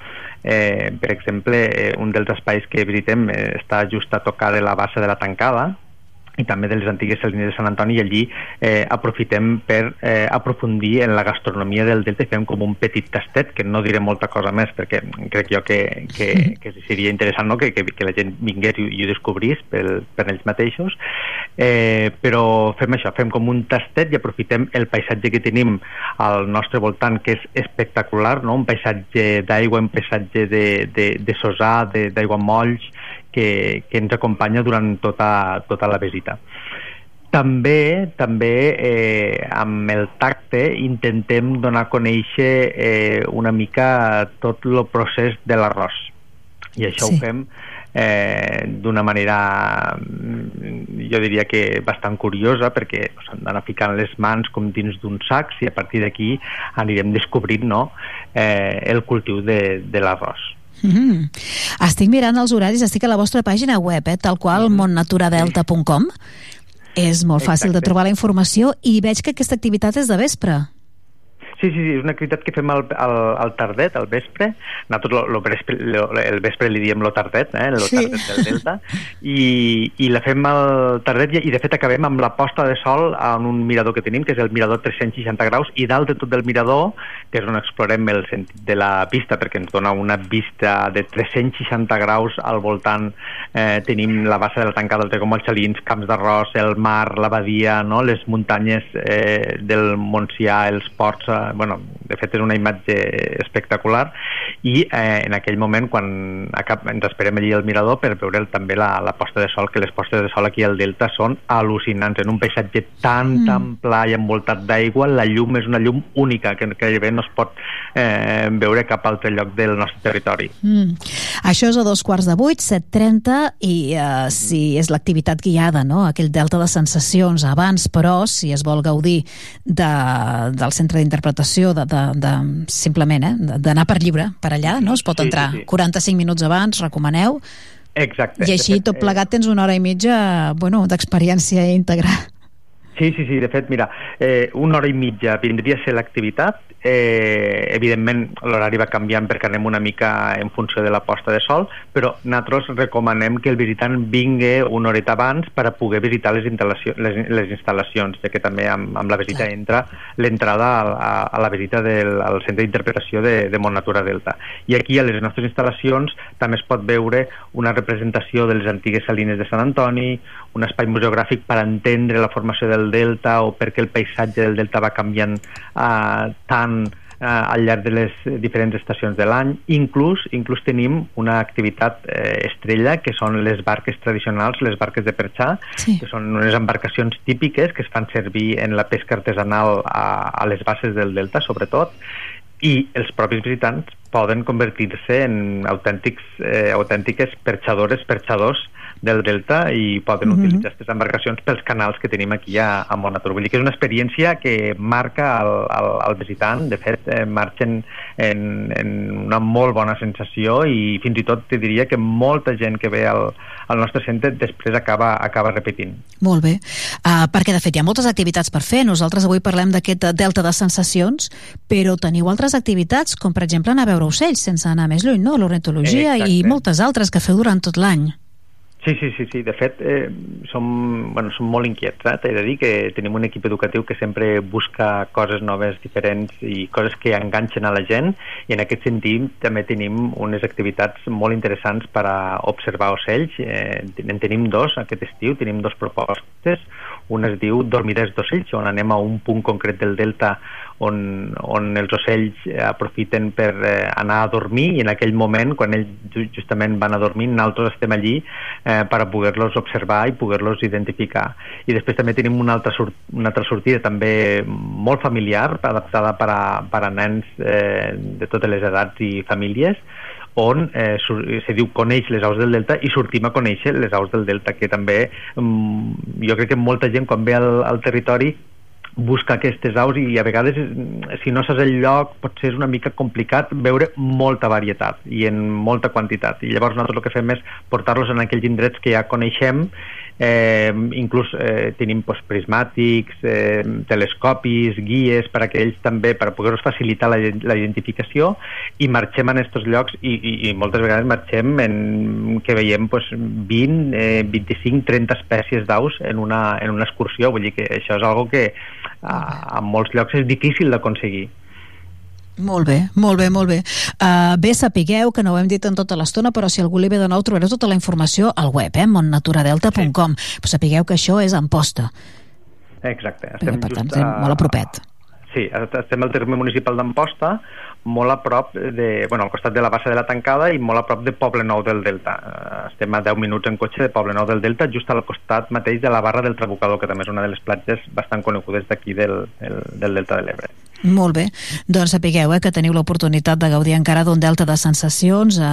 Eh, per exemple, eh, un dels espais que visitem eh, està just a tocar de la base de la tancada, i també de les antigues salines de Sant Antoni i allí eh, aprofitem per eh, aprofundir en la gastronomia del Delta i fem com un petit tastet, que no diré molta cosa més perquè crec jo que, que, que seria interessant no? que, que, que la gent vingués i, i ho descobrís per, per ells mateixos eh, però fem això, fem com un tastet i aprofitem el paisatge que tenim al nostre voltant que és espectacular, no? un paisatge d'aigua, un paisatge de, de, de sosà, d'aigua molls que, que ens acompanya durant tota, tota la visita. També, també eh, amb el tacte intentem donar a conèixer eh, una mica tot el procés de l'arròs. I això sí. ho fem eh, d'una manera mm, jo diria que bastant curiosa perquè s'han d'anar ficant les mans com dins d'un sac i a partir d'aquí anirem descobrint no, eh, el cultiu de, de l'arròs. Mm -hmm. Estic mirant els horaris, estic a la vostra pàgina web, eh, tal qual, mm -hmm. montnaturadelta.com. És molt fàcil Exacte. de trobar la informació i veig que aquesta activitat és de vespre. Sí, sí, sí, és una activitat que fem al, al, al tardet, al vespre. Nosaltres lo, lo vespre, lo, el vespre li diem lo tardet, eh, lo sí. tardet del Delta, i, i la fem al tardet i, i de fet acabem amb la posta de sol en un mirador que tenim, que és el mirador 360 graus, i dalt de tot del mirador, que és on explorem el sentit de la pista, perquè ens dona una vista de 360 graus al voltant. Eh, tenim la bassa de la tancada del Trecomolls Camps d'Arròs, el mar, la badia, no? les muntanyes eh, del Montsià, els ports, eh, bueno, de fet és una imatge espectacular i eh, en aquell moment quan acab, ens esperem allí al mirador per veure també la, la posta de sol, que les postes de sol aquí al Delta són al·lucinants, en un paisatge tan, mm. tan pla i envoltat d'aigua, la llum és una llum única, que gairebé no es pot eh, veure cap altre lloc del nostre territori. Mm. Això és a dos quarts de vuit, 7.30, i eh, si és l'activitat guiada, no? aquell delta de sensacions abans, però si es vol gaudir de, del centre d'interpretació interpretació de, de, de simplement eh, d'anar per lliure per allà, no? Es pot entrar sí, sí, sí. 45 minuts abans, recomaneu. Exacte. I així, tot plegat, tens una hora i mitja bueno, d'experiència íntegra. Sí, sí, sí, de fet, mira, eh, una hora i mitja vindria a ser l'activitat Eh, evidentment, l'horari va canviant perquè anem una mica en funció de la posta de sol, però nosaltres recomanem que el visitant vingui una horeta abans per a poder visitar les, instal·lacions, les, les instal·lacions, ja que també amb, amb la visita entra l'entrada a, a, a la visita del al centre d'interpretació de, de Mont Natura Delta. I aquí, a les nostres instal·lacions, també es pot veure una representació de les antigues salines de Sant Antoni, un espai museogràfic per entendre la formació del delta o perquè el paisatge del delta va canviant eh, tant eh, al llarg de les diferents estacions de l'any. Inclús inclús tenim una activitat eh, estrella que són les barques tradicionals, les barques de perxà, sí. que són unes embarcacions típiques que es fan servir en la pesca artesanal a, a les bases del delta, sobretot, i els propis visitants poden convertir-se en autèntics, eh, autèntiques perxadores, perxadors del Delta i poden mhm. -huh. utilitzar aquestes embarcacions pels canals que tenim aquí a, a Monatur. Vull dir que és una experiència que marca el, el, el visitant, de fet eh, marxen en, en una molt bona sensació i fins i tot te diria que molta gent que ve al, al nostre centre després acaba, acaba repetint. Molt bé, uh, perquè de fet hi ha moltes activitats per fer. Nosaltres avui parlem d'aquest delta de sensacions, però teniu altres activitats, com per exemple anar a veure ocells sense anar més lluny, no? L'ornitologia i moltes altres que feu durant tot l'any. Sí, sí, sí, sí. De fet, eh, som, bueno, som molt inquiets. Eh? T'he de dir que tenim un equip educatiu que sempre busca coses noves, diferents i coses que enganxen a la gent i en aquest sentit també tenim unes activitats molt interessants per a observar ocells. Eh, en tenim dos aquest estiu, tenim dos propostes. Una es diu Dormiders d'ocells, on anem a un punt concret del delta on, on els ocells aprofiten per eh, anar a dormir i en aquell moment, quan ells justament van a dormir, nosaltres estem allí eh, per poder-los observar i poder-los identificar. I després també tenim una altra, una altra sortida també molt familiar, adaptada per a, per a nens eh, de totes les edats i famílies, on eh, se diu coneix les aus del delta i sortim a conèixer les aus del delta que també mm, jo crec que molta gent quan ve al, al territori buscar aquestes aus i a vegades si no saps el lloc potser és una mica complicat veure molta varietat i en molta quantitat. I llavors nosaltres el que fem és portar-los en aquells indrets que ja coneixem eh, inclús eh, tenim pues, prismàtics, eh, telescopis, guies per a que ells també, per poder-los facilitar la, la identificació i marxem en aquests llocs i, i, i moltes vegades marxem en, que veiem pues, 20, eh, 25, 30 espècies d'aus en, una, en una excursió, vull dir que això és algo que a, en molts llocs és difícil d'aconseguir. Molt bé, molt bé, molt bé. Uh, bé, sapigueu, que no ho hem dit en tota l'estona, però si algú li ve de nou trobareu tota la informació al web, eh, montnaturadelta.com. Sí. Però sapigueu que això és en posta. Exacte. Estem Perquè, per tant, a... molt a propet. Sí, estem al terme municipal d'Amposta, molt a prop de, bueno, al costat de la bassa de la Tancada i molt a prop de Poble Nou del Delta. Eh, estem a 10 minuts en cotxe de Poble Nou del Delta, just al costat mateix de la barra del Trabucador, que també és una de les platges bastant conegudes d'aquí del, del, del Delta de l'Ebre. Molt bé, doncs sapigueu eh, que teniu l'oportunitat de gaudir encara d'un delta de sensacions, eh,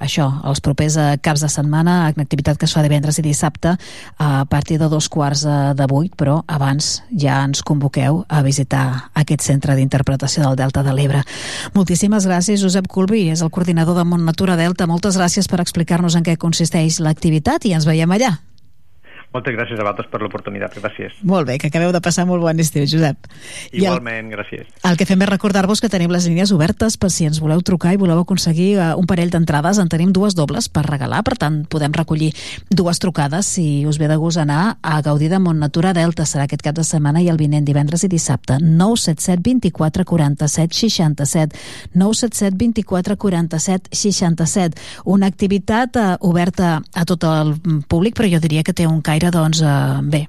això, els propers eh, caps de setmana, una activitat que es fa divendres i dissabte a partir de dos quarts eh, de vuit, però abans ja ens convoqueu a visitar aquest centre d'interpretació del Delta de l'Ebre. Moltíssimes gràcies, Josep Colby, és el coordinador de Mont Natura Delta. Moltes gràcies per explicar-nos en què consisteix l'activitat i ens veiem allà. Moltes gràcies a vosaltres per l'oportunitat, gràcies. Molt bé, que acabeu de passar molt bon estiu, Josep. Igualment, el, gràcies. El que fem és recordar-vos que tenim les línies obertes per si ens voleu trucar i voleu aconseguir uh, un parell d'entrades. En tenim dues dobles per regalar, per tant, podem recollir dues trucades si us ve de gust anar a gaudir de Montnatura Delta. Serà aquest cap de setmana i el vinent divendres i dissabte. 977 24 47 67 977 24 47 67 una activitat uh, oberta a tot el públic, però jo diria que té un caire gaire, doncs, eh, bé,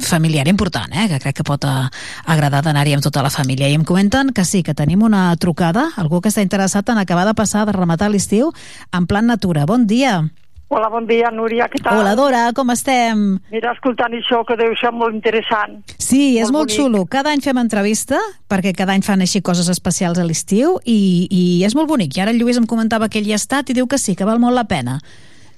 familiar important, eh? que crec que pot eh, agradar d'anar-hi amb tota la família. I em comenten que sí, que tenim una trucada, algú que està interessat en acabar de passar, de rematar l'estiu, en plan natura. Bon dia. Hola, bon dia, Núria, què tal? Hola, Dora, com estem? Mira, escoltant això, que deu ser molt interessant. Sí, és molt, molt xulo. Cada any fem entrevista, perquè cada any fan així coses especials a l'estiu, i, i és molt bonic. I ara el Lluís em comentava que ell hi ha estat i diu que sí, que val molt la pena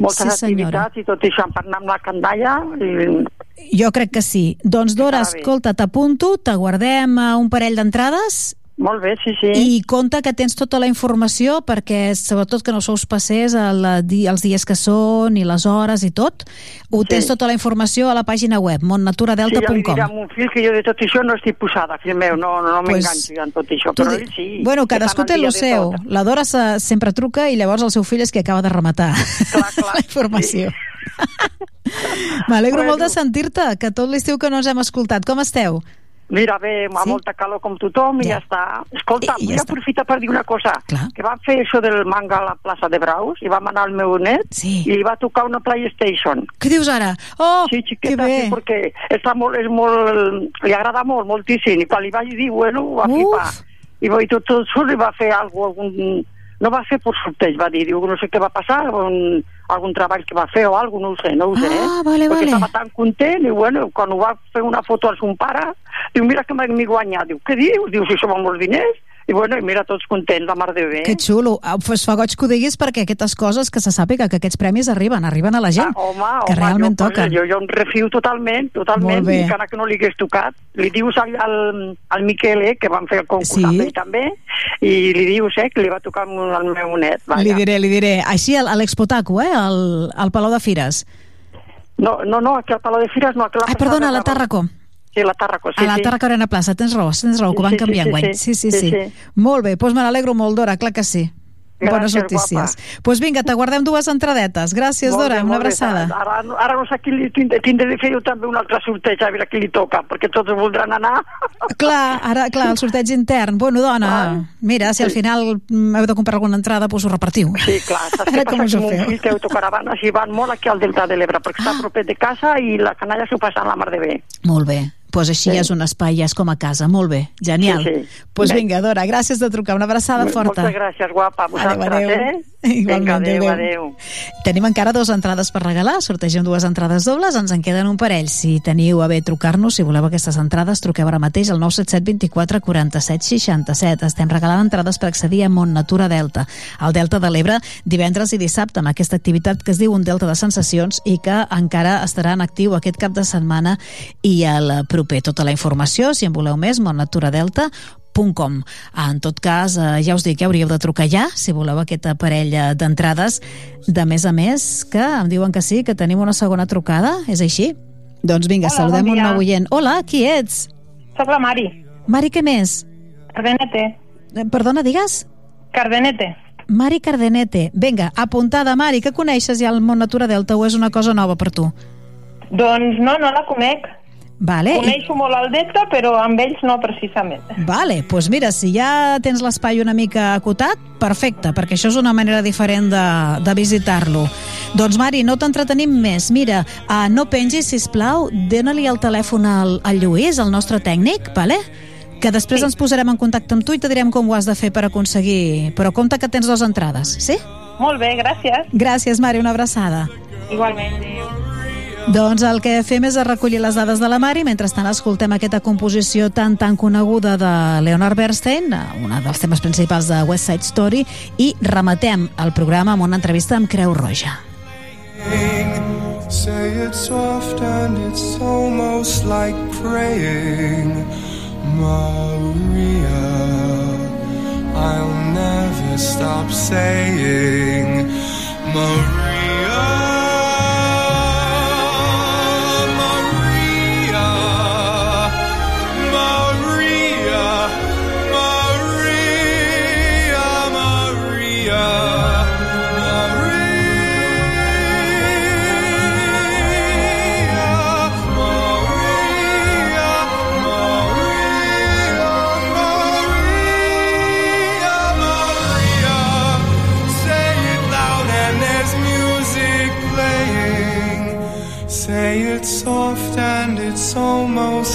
moltes sí, senyora. activitats i tot això per anar amb la candalla i... jo crec que sí doncs Dora, escolta, t'apunto t'aguardem un parell d'entrades molt bé, sí, sí. I compta que tens tota la informació perquè, sobretot que no sous passers el, els dies que són i les hores i tot, ho sí. tens tota la informació a la pàgina web, montnaturadelta.com. Sí, ja li diré un fill que jo de tot això no estic posada, fill meu, no, no, no pues, en tot això, però ell sí. Bueno, cadascú té el seu. La Dora sempre truca i llavors el seu fill és que acaba de rematar clar, clar, la informació. Sí. M'alegro bueno. molt de sentir-te, que tot l'estiu que no ens hem escoltat. Com esteu? Mira, bé, amb sí? molta calor com tothom ja. i ja està. Escolta, I, vull ja aprofitar per dir una cosa. Clar. Que vam fer això del manga a la plaça de Braus i vam anar al meu net sí. i li va tocar una PlayStation. Què dius ara? Oh, sí, xiqueta, que bé. Sí, perquè està molt, és molt, li agrada molt, moltíssim. I quan li vaig dir, bueno, va Uf. flipar. I, i tot, tot sol li va fer alguna algun... No va fer per sorteig, va dir, diu, no sé què va passar, un, algun treball que va fer o alguna no ho sé, no ho sé, eh? Ah, vale, Perquè vale. estava tan content i bueno, quan ho va fer una foto al son pare, diu, mira que m'he guanyat. Diu, què dius? Diu, si som molts diners i bueno, i mira, tots contents, la mar de bé. Que xulo. Es fa goig que ho diguis perquè aquestes coses que se sàpiga que aquests premis arriben, arriben a la gent, ah, home, que home, realment jo, toquen. Jo, jo em refio totalment, totalment, encara que no li hagués tocat. Li dius al, al, al Miquele, que van fer el concurs sí? amb ell també, i li dius eh, que li va tocar al meu net. Vaja. Li diré, li diré. Així a l'Expotaco, eh, al, al Palau de Fires. No, no, no, aquí al Palau de Fires no. Aquí Ai, perdona, a la Tàrraco. Sí, la Tàrraco, sí, A la Tàrraco Arena Plaça, tens raó, tens raó, que ho van sí, canviar sí, enguany. sí, Sí, sí, sí. sí, sí. Molt bé, doncs me n'alegro molt, Dora, clar que sí. Gràcies, Bones notícies. Doncs pues vinga, t'aguardem dues entradetes. Gràcies, Molt Dora, bé, una molt bé. abraçada. Ara, ara no sé qui li tindré, tindré de fer jo també un altre sorteig, a veure qui li toca, perquè tots voldran anar. Clar, ara, clar, el sorteig intern. Bueno, dona, Ah, mira, si al final heu de comprar alguna entrada, doncs ho repartiu. Sí, clar, saps què passa? Que feu? fill té autocaravanes i van molt aquí al Delta de l'Ebre, perquè està propet de casa i la canalla s'ho passa a la mar de bé. Molt bé. Doncs així Sí. ja és un espai, ja és com a casa. Molt bé, genial. Sí, Doncs sí. pues Bé. vinga, Dora, gràcies de trucar. Una abraçada forta. Moltes gràcies, guapa. a Vosaltres, Adéu, adéu. eh? Igualment, Vinga, adéu, adéu. adéu. Tenim encara dues entrades per regalar, sortegem dues entrades dobles, ens en queden un parell. Si teniu a bé trucar-nos, si voleu aquestes entrades, truqueu ara mateix al 977 24 47 67. Estem regalant entrades per accedir a Montnatura Delta, al Delta de l'Ebre, divendres i dissabte, amb aquesta activitat que es diu un Delta de Sensacions i que encara estarà en actiu aquest cap de setmana i el proper. Tota la informació, si en voleu més, montnaturadelta.com. En tot cas, eh, ja us dic que hauríeu de trucar ja, si voleu aquest aparell eh, d'entrades. De més a més, que em diuen que sí, que tenim una segona trucada, és així? Doncs vinga, Hola, saludem bon un nou oient. Hola, qui ets? Soc la Mari. Mari, què més? Cardenete. Eh, Perdona, digues? Cardenete. Mari Cardenete. Vinga, apuntada, Mari, que coneixes ja el món Natura Delta o és una cosa nova per tu? Doncs no, no la conec. Vale, Coneixo molt el Delta, però amb ells no precisament. Vale, doncs pues mira, si ja tens l'espai una mica acotat, perfecte, perquè això és una manera diferent de, de visitar-lo. Doncs Mari, no t'entretenim més. Mira, uh, no pengis, sisplau, dóna-li el telèfon al, al Lluís, el nostre tècnic, vale? que després sí. ens posarem en contacte amb tu i te direm com ho has de fer per aconseguir... Però compte que tens dues entrades, sí? Molt bé, gràcies. Gràcies, Mari, una abraçada. Igualment. Doncs el que fem és recollir les dades de la Mari, mentrestant escoltem aquesta composició tan tan coneguda de Leonard Bernstein, una dels temes principals de West Side Story, i rematem el programa amb una entrevista amb Creu Roja. Say it soft and it's almost like praying. Maria, I'll never stop saying Maria,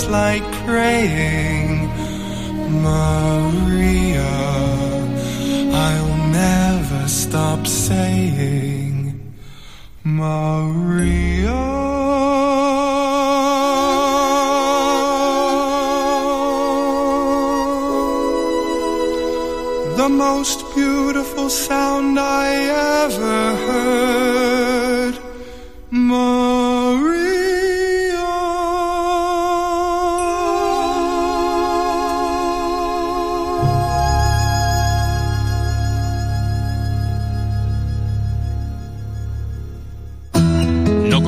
night praying, Maria. I'll never stop saying, Maria. The most beautiful sound I ever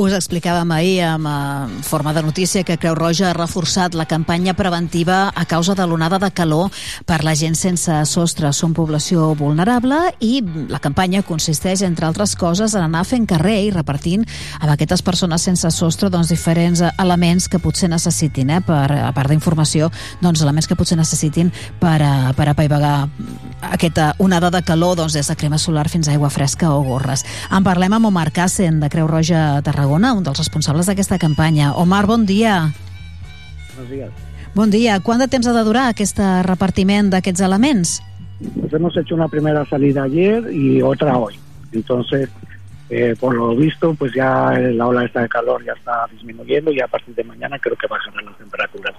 Us explicàvem ahir amb eh, forma de notícia que Creu Roja ha reforçat la campanya preventiva a causa de l'onada de calor per la gent sense sostre. Són població vulnerable i la campanya consisteix, entre altres coses, en anar fent carrer i repartint a aquestes persones sense sostre doncs, diferents elements que potser necessitin, eh, per, a part d'informació, doncs, elements que potser necessitin per, a, per apaivagar aquesta onada de calor doncs, des de crema solar fins a aigua fresca o gorres. En parlem amb Omar Cassen, de Creu Roja Tarragona, un dels responsables d'aquesta campanya. Omar, bon dia. Buenos días. Bon dia. Quant de temps ha de durar aquest repartiment d'aquests elements? Pues hemos hecho una primera salida ayer y otra hoy. Entonces, eh, por lo visto, pues ya la ola esta de calor ya está disminuyendo y a partir de mañana creo que bajarán las temperaturas.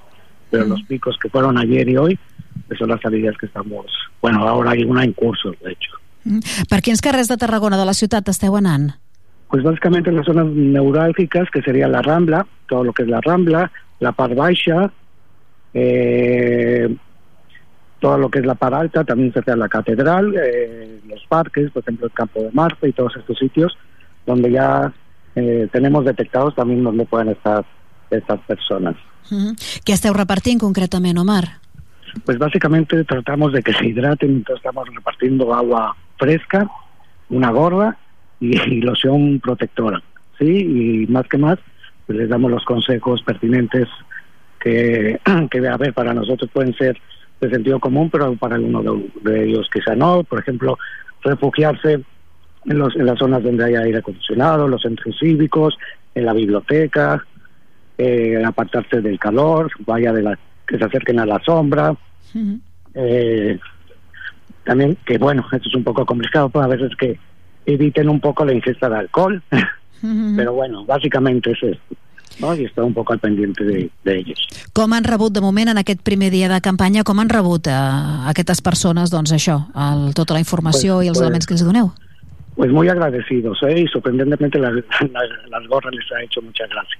Pero los picos que fueron ayer y hoy, pues son las salidas que estamos... Bueno, ahora hay una en curso, de hecho. Per quins carrers de Tarragona, de la ciutat, esteu anant? Pues básicamente en las zonas neurálgicas, que sería la Rambla, todo lo que es la Rambla, la Par Baixa, eh, todo lo que es la Par Alta, también cerca de la Catedral, eh, los parques, por ejemplo el Campo de Marte y todos estos sitios donde ya eh, tenemos detectados también donde pueden estar estas personas. Uh -huh. Què esteu repartint concretament, Omar? Pues básicamente tratamos de que se hidraten, entonces estamos repartiendo agua fresca, una gorra y, y loción protectora, ¿sí? Y más que más, pues les damos los consejos pertinentes que, que a ver, para nosotros pueden ser de sentido común, pero para algunos de, ellos quizá no. Por ejemplo, refugiarse en, los, en las zonas donde hay aire acondicionado, los centros cívicos, en la biblioteca, eh, apartarse del calor, vaya de la que se acerquen a la sombra. Uh -huh. eh, también que bueno, esto es un poco complicado, pues a veces que eviten un poco la ingesta de alcohol, Uh -huh. pero bueno, básicamente es esto. ¿no? i estar un poc al pendiente de, de ellos. Com han rebut de moment en aquest primer dia de campanya, com han rebut eh, aquestes persones doncs això, el, tota la informació Pues- i els pues- elements que els doneu? Pues muy agradecidos, ¿eh? y sorprendentemente las, las, las gorras les ha hecho mucha gracia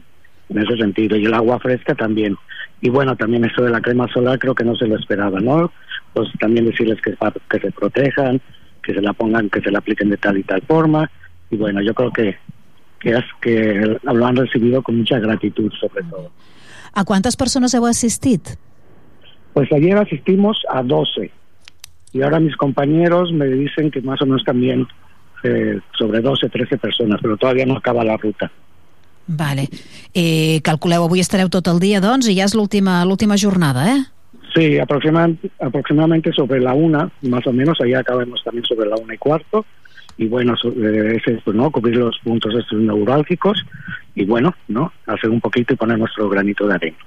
en ese sentido, y el agua fresca también. Y bueno, también eso de la crema solar creo que no se lo esperaba, ¿no? Pues también decirles que, que se protejan, que se la pongan, que se la apliquen de tal y tal forma, y bueno, yo creo que, que, es, que lo han recibido con mucha gratitud sobre todo. A quantes persones heu assistit? Pues ayer asistimos a 12 y ahora mis compañeros me dicen que más o menos también eh, sobre 12, 13 personas, pero todavía no acaba la ruta. Vale. Eh, calculeu, avui estareu tot el dia, doncs, i ja és l'última jornada, eh? Sí, aproximadamente, aproximadamente sobre la una, más o menos, ahí acabamos también sobre la una y cuarto. Y bueno, eh, es esto, ¿no? Cubrir los puntos estos neurálgicos y bueno, ¿no? Hacer un poquito y poner nuestro granito de arena.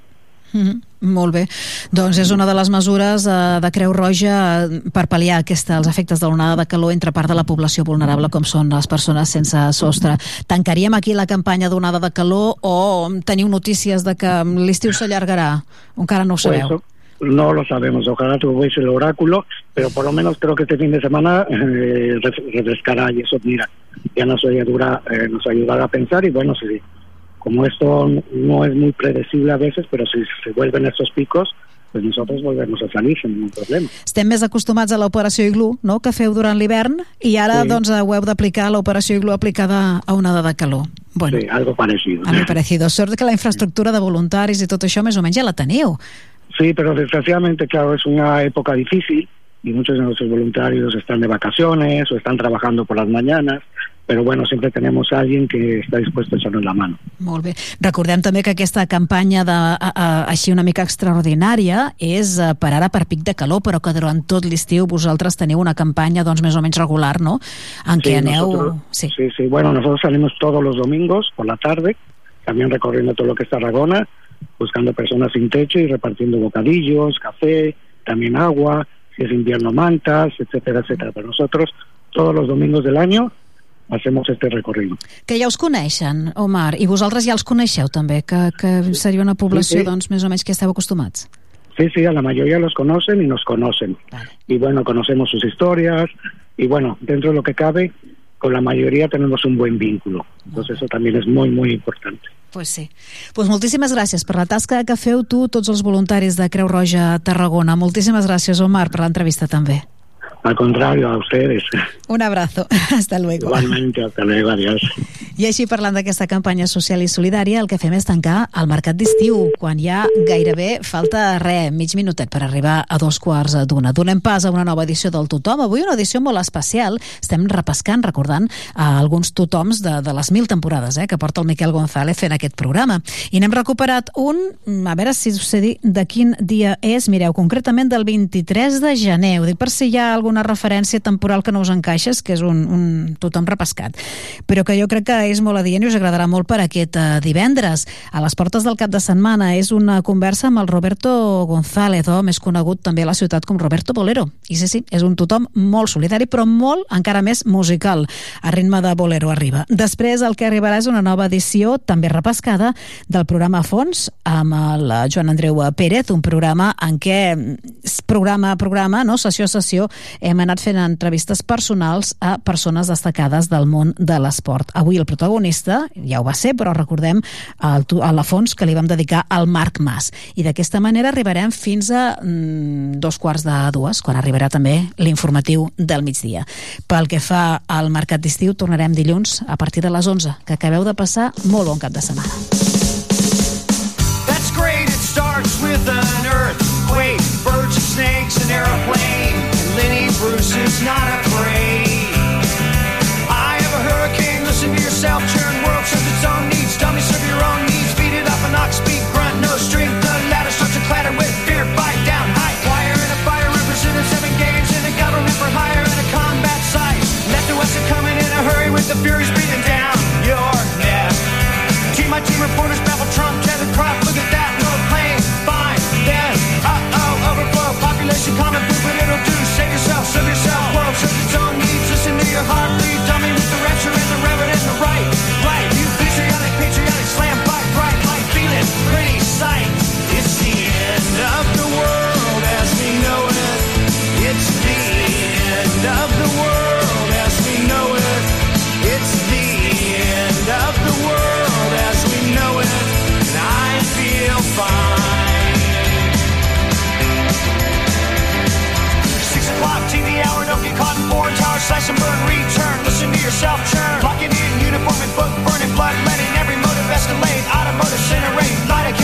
Mm -hmm. Molt bé. Doncs és una de les mesures eh, de Creu Roja eh, per pal·liar aquesta, els efectes de l'onada de calor entre part de la població vulnerable com són les persones sense sostre. Tancaríem aquí la campanya d'onada de calor o teniu notícies de que l'estiu s'allargarà? Encara no ho sabeu. Pues, no lo sabemos, ojalá tuviese el oráculo, pero por lo menos creo que este fin de semana eh, refrescará y eso, mira, ya nos ayudará, eh, nos ayudará a pensar y bueno, si como esto no es muy predecible a veces, pero si se vuelven estos picos, pues nosotros volvemos a salir sin ningún problema. Estem més acostumats a l'operació Iglú, no?, que feu durant l'hivern, i ara sí. doncs ho heu d'aplicar l'operació Iglú aplicada a una de calor. Bueno, sí, algo parecido. Algo parecido. Sort que la infraestructura de voluntaris i tot això més o menys ja la teniu. Sí, pero desgraciadamente, claro, es una época difícil y muchos de nuestros voluntarios están de vacaciones o están trabajando por las mañanas però bueno, sempre tenem a alguien que està dispuesto a echarnos la mano. Molt bé. Recordem també que aquesta campanya de, a, a, així una mica extraordinària és eh, per ara per pic de calor, però que durant tot l'estiu vosaltres teniu una campanya doncs més o menys regular, ¿no? En sí, què aneu... Nosotros, sí. sí, sí. Bueno, nosotros salimos todos los domingos por la tarde, también recorriendo todo lo que es Tarragona, buscando personas sin techo y repartiendo bocadillos, café, también agua, si es invierno mantas, etcétera, etcétera. Pero nosotros todos los domingos del año hacemos este recorrido. Que ja us coneixen, Omar, i vosaltres ja els coneixeu també, que, que seria una població sí, sí. doncs més o menys que esteu acostumats. Sí, sí, a la mayoría los conocen y nos conocen. Vale. Y bueno, conocemos sus historias y bueno, dentro de lo que cabe, con la mayoría tenemos un buen vínculo. Entonces eso también es muy, muy importante. Pues sí. Pues moltíssimes gràcies per la tasca que feu tu, tots els voluntaris de Creu Roja Tarragona. Moltíssimes gràcies, Omar, per l'entrevista també. Al contrario, a ustedes. Un abrazo. Hasta luego. Igualmente, hasta luego, adiós. I així, parlant d'aquesta campanya social i solidària, el que fem és tancar el mercat d'estiu, quan ja gairebé falta res, mig minutet per arribar a dos quarts d'una. Donem pas a una nova edició del Tothom. Avui una edició molt especial. Estem repescant, recordant a alguns totoms de, de les mil temporades eh, que porta el Miquel González fent aquest programa. I n'hem recuperat un, a veure si us sé dir de quin dia és. Mireu, concretament del 23 de gener. Ho dic per si hi ha alguna referència temporal que no us encaixes, que és un, un tothom repescat. Però que jo crec que és molt adient i us agradarà molt per aquest uh, divendres. A les portes del cap de setmana és una conversa amb el Roberto González, o més conegut també a la ciutat com Roberto Bolero. I sí, sí, és un tothom molt solidari, però molt encara més musical. A ritme de Bolero arriba. Després el que arribarà és una nova edició, també repescada, del programa Fons, amb el Joan Andreu Pérez, un programa en què programa a programa, no? sessió a sessió, hem anat fent entrevistes personals a persones destacades del món de l'esport. Avui el protagonista, ja ho va ser, però recordem el, la fons que li vam dedicar al Marc Mas. I d'aquesta manera arribarem fins a mm, dos quarts de dues, quan arribarà també l'informatiu del migdia. Pel que fa al mercat d'estiu, tornarem dilluns a partir de les 11, que acabeu de passar molt bon cap de setmana. That's great, it starts with an earthquake, birds and snakes, an airplane, Lenny Bruce is not afraid. I'll try. more tires, slash and burn, return. Listen to yourself churn. Locking in, uniform and book burning, blood letting. Every motive escalate, automotive rate Light a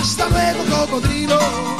Hasta luego, cocodrilo.